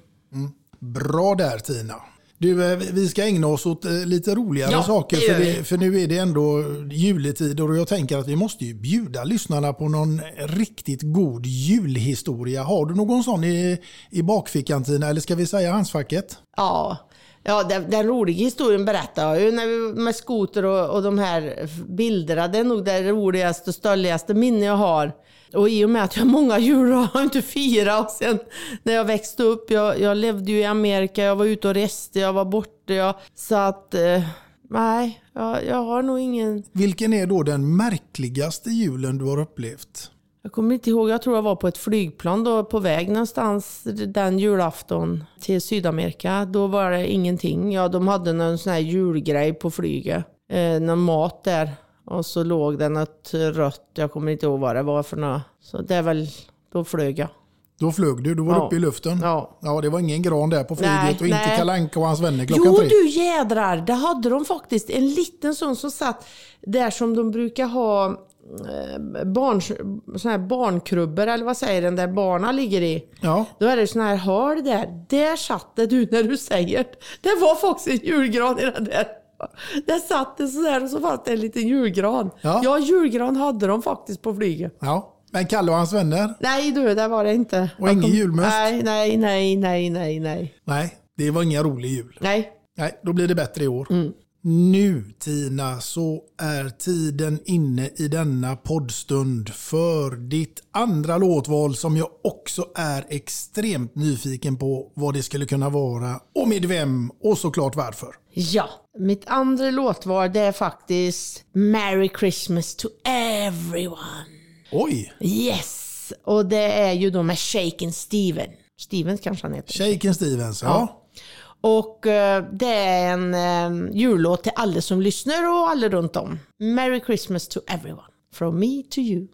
Bra där Tina. Du, eh, vi ska ägna oss åt eh, lite roligare Ja, saker. det för, det, för nu är det ändå juletider och jag tänker att vi måste ju bjuda lyssnarna på någon riktigt god julhistoria. Har du någon sån i, i bakfickan Tina, eller ska vi säga handskfacket? Ja, ja den, den roliga historien berättade jag ju när vi, med skoter och, och de här bilderna. Det är nog det roligaste och stöldigaste minne jag har. Och i och med att jag har många jul har jag inte firat. Och sen när jag växte upp, jag, jag levde ju i Amerika, jag var ute och reste, jag var borta. Jag, så att, eh, nej, jag, jag har nog ingen... Vilken är då den märkligaste julen du har upplevt? Jag kommer inte ihåg, jag tror jag var på ett flygplan då på väg någonstans den julafton till Sydamerika. Då var det ingenting. Ja, de hade någon sån här julgrej på flyget. Eh, någon mat där. Och så låg det något rött, jag kommer inte ihåg vad det var för något. Så det är väl, då flög jag. Då flög du, du var Ja. uppe i luften. Ja. ja, det var ingen gran där på flyget Nej, och inte nej. Kalle Anka och hans vänner klockan Jo tre. du jädrar, det hade de faktiskt. En liten sån som satt där som de brukar ha eh, barn, sån här barnkrubbor eller vad säger den där barna ligger i. Ja. Då är det sån här hål där. Där satt det du när du säger det. Det var faktiskt en julgran i den där. Där satt det sådär och så fanns det en liten julgran. Ja. Ja, julgran hade de faktiskt på flyget. Ja. Men Kalle och hans vänner? Nej du, det var det inte. Och ingen kom- julmust? Nej, nej, nej, nej, nej, nej. Nej, det var ingen rolig jul. Nej. Nej, då blir det bättre i år. Mm. Nu Tina så är tiden inne i denna poddstund för ditt andra låtval som jag också är extremt nyfiken på vad det skulle kunna vara och med vem och såklart varför. Ja, mitt andra låtval det är faktiskt Merry Christmas to everyone. Oj! Yes! Och det är ju då med Shaken Steven. Stevens kanske han heter. Shaken Stevens, ja. Och eh, det är en eh, jullåt till alla som lyssnar och alla runt om. Merry Christmas to everyone. From me to you.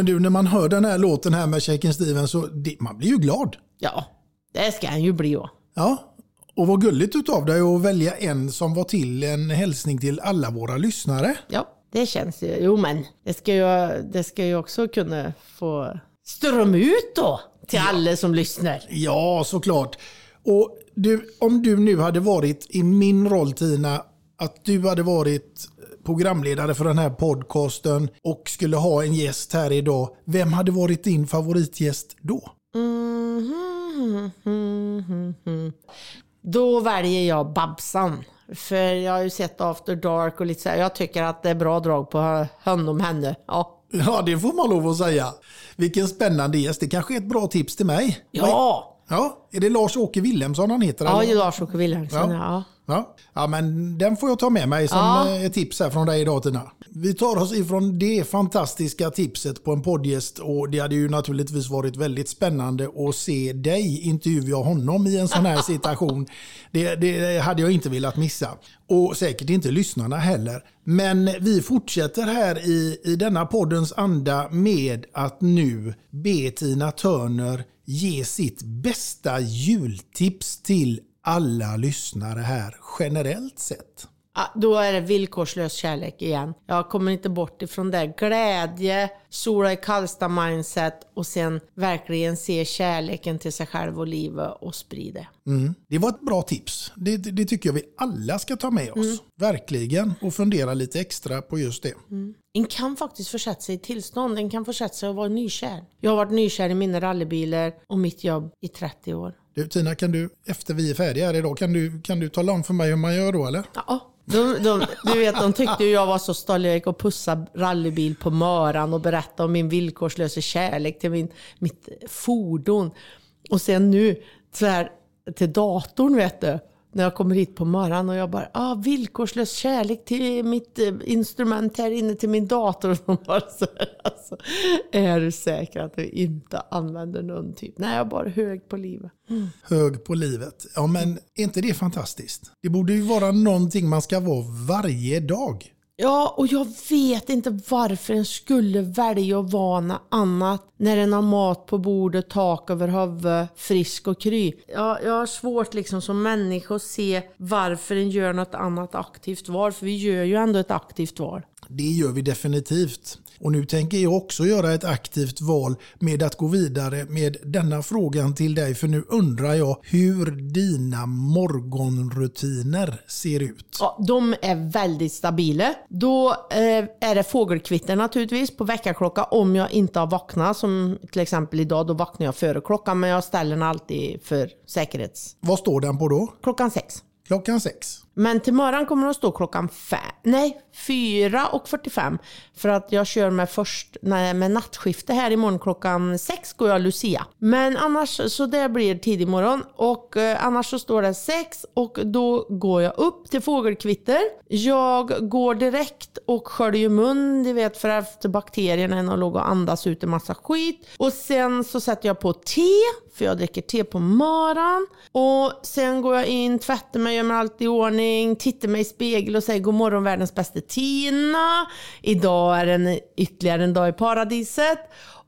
Men du, när man hör den här låten här med Shaken Stevens så det, man blir ju glad. Ja, det ska han ju bli. Ja. Ja, och vad gulligt utav dig att välja en som var till en hälsning till alla våra lyssnare. Ja, det känns ju. Jo, men det ska ju, det ska ju också kunna få ström ut då till alla som lyssnar. Ja, såklart. Och du, om du nu hade varit i min roll Tina, att du hade varit programledare för den här podcasten och skulle ha en gäst här idag. Vem hade varit din favoritgäst då? Mhm, mhm, mhm. Då väljer jag Babsan. För jag har ju sett After Dark och lite så här. Jag tycker att det är bra drag på honom, henne. Ja. Ja, det får man lov att säga. Vilken spännande gäst. Det kanske är ett bra tips till mig. Ja! Ja, är det Lars-Åke Wilhelmsson han heter? Ja, Lars-Åke Wilhelmsson. Ja. Ja. Ja. ja, men den får jag ta med mig som Ja. eh, ett tips här från dig idag Tina. Vi tar oss ifrån det fantastiska tipset på en poddgäst och det hade ju naturligtvis varit väldigt spännande att se dig intervjua honom i en sån här situation. Det, det hade jag inte velat missa. Och säkert inte lyssnarna heller. Men vi fortsätter här i, i denna poddens anda med att nu be Tina Turner ge sitt bästa jultips till alla lyssnare här generellt sett. Då är det villkorslös kärlek igen. Jag kommer inte bort ifrån det. Glädje, sola i Karlstad mindset och sen verkligen se kärleken till sig själv och livet och sprida. Mm. Det var ett bra tips. Det, det, det tycker jag vi alla ska ta med oss. Mm. Verkligen. Och fundera lite extra på just det. En kan faktiskt försätta sig i tillstånd. En kan försätta sig att vara nykär. Jag har varit nykär i mina rallybilar och mitt jobb i 30 år. Du, Tina, kan du, efter vi är färdiga här idag, kan du, kan du tala om för mig hur man gör då eller? Ja. De, de, du vet, de tyckte ju jag var så stolt. Jag gick och pussade rallybil på Möran och berättade om min villkorslösa kärlek till min, mitt fordon. Och sen nu så här, till datorn vet du. När jag kommer hit på morgonen och jag bara, ah, villkorslös kärlek till mitt eh, instrument här inne till min dator. Och bara så här, alltså, är du säker att du inte använder någon typ? Nej, jag är bara hög på livet. Mm. Hög på livet. Ja, men är inte det fantastiskt? Det borde ju vara någonting man ska vara varje dag. Ja, och jag vet inte varför en skulle välja att vara något annat när en har mat på bordet, tak över huvudet, frisk och kry. Ja, jag har svårt liksom som människa att se varför en gör något annat aktivt val, för vi gör ju ändå ett aktivt val. Det gör vi definitivt. Och nu tänker jag också göra ett aktivt val med att gå vidare med denna frågan till dig. För nu undrar jag hur dina morgonrutiner ser ut. Ja, de är väldigt stabila. Då eh, är det fågelkvitter naturligtvis på väckarklocka om jag inte har vaknat. Som till exempel idag, då vaknar jag före klockan men jag ställer den alltid för säkerhets... Vad står den på då? Klockan sex. Klockan sex. Men till morgon kommer de att stå klockan fem, nej 4 och 45. För att jag kör med, först, nej, med nattskifte här imorgon klockan 6 går jag Lucia. Men annars så det blir tidig morgon och eh, annars så står det 6 och då går jag upp till fågelkvitter. Jag går direkt och sköljer mun, du vet för efter bakterierna än att och andas ut en massa skit. Och sen så sätter jag på te, för jag dricker te på morgonen. Och sen går jag in, tvättar mig, gör mig allt i ordning, tittar mig i spegel och säger god morgon världens bästa Tina. Idag är en ytterligare en dag i paradiset.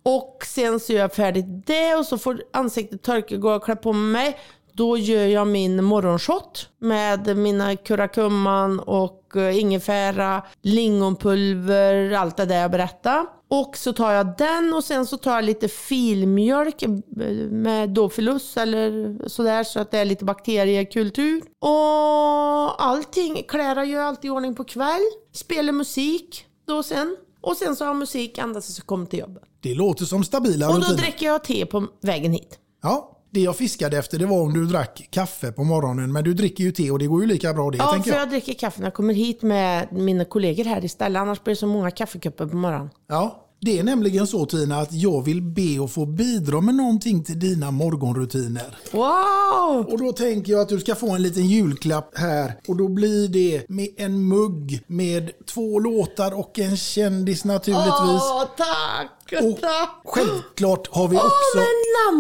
Och sen så gör jag färdigt det och så får ansiktet torka, går och klär på mig. Då gör jag min morgonshot med mina kurrakumman och eh, ingefära, lingonpulver, allt det där jag berättade. Och så tar jag den och sen så tar jag lite filmjölk eh, med Dofilus eller sådär så att det är lite bakteriekultur. Och allting, kläder gör alltid i ordning på kväll. Spelar musik då sen. Och sen så har jag musik ända tills jag kommer till jobbet. Det låter som stabila Och då rutiner. dricker jag te på vägen hit. Ja, det jag fiskade efter det var om du drack kaffe på morgonen. Men du dricker ju te och det går ju lika bra det Ja, tänker för jag. jag dricker kaffe när jag kommer hit med mina kollegor här istället. Annars blir det så många kaffekoppar på morgonen. Ja, det är nämligen så Tina att jag vill be att få bidra med någonting till dina morgonrutiner. Wow! Och då tänker jag att du ska få en liten julklapp här. Och då blir det med en mugg med två låtar och en kändis naturligtvis. Åh, tack! tack! Självklart har vi Åh, också... men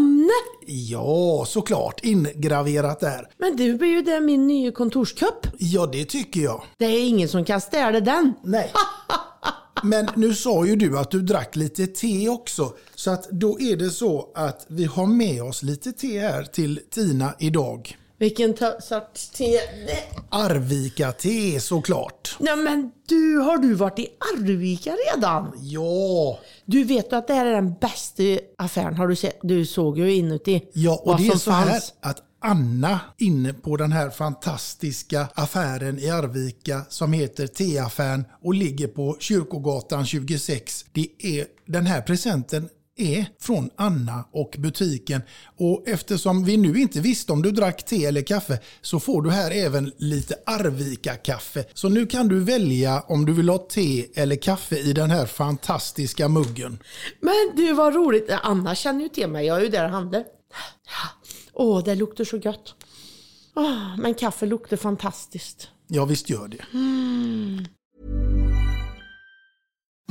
namnet! Ja, såklart ingraverat där. Men du blir ju det min nya kontorskupp. Ja, det tycker jag. Det är ingen som kan städa den. Nej. Men nu sa ju du att du drack lite te också. Så att då är det så att vi har med oss lite te här till Tina idag. Vilken sorts te? Nej. Arvika te såklart. Nej men du, har du varit i Arvika redan? Ja. Du vet att det här är den bästa affären? Har du sett? Du såg ju inuti. Ja, och vad det är som så här fanns. att Anna inne på den här fantastiska affären i Arvika som heter Teaffären och ligger på Kyrkogatan 26. Det är den här presenten är från Anna och butiken. Och eftersom vi nu inte visste om du drack te eller kaffe så får du här även lite Arvika-kaffe. Så nu kan du välja om du vill ha te eller kaffe i den här fantastiska muggen. Men du vad roligt. Anna känner ju till mig. Jag är ju där och handlar. Åh, det luktar så gott. Åh, men kaffe luktar fantastiskt. Ja, visst gör det.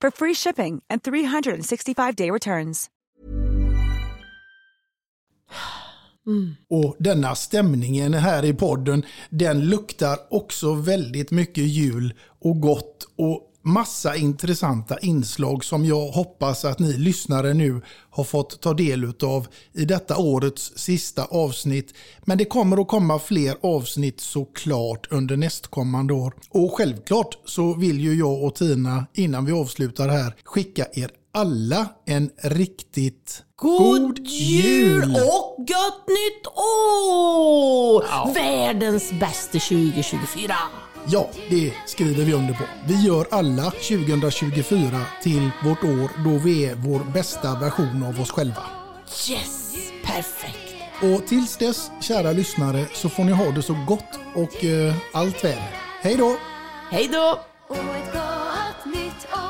for free shipping and 365-day returns. Och denna stämningen här i podden, den luktar också väldigt mycket jul och gott och massa intressanta inslag som jag hoppas att ni lyssnare nu har fått ta del av i detta årets sista avsnitt. Men det kommer att komma fler avsnitt såklart under nästkommande år. Och självklart så vill ju jag och Tina innan vi avslutar här skicka er alla en riktigt God, jul och gott nytt år! Ja. Världens bästa 2024. Ja, det skriver vi under på. Vi gör alla 2024 till vårt år då vi är vår bästa version av oss själva. Yes! Perfekt! Och tills dess, kära lyssnare, så får ni ha det så gott och eh, allt väl. Hej då! Hej då! Och ett gott nytt år!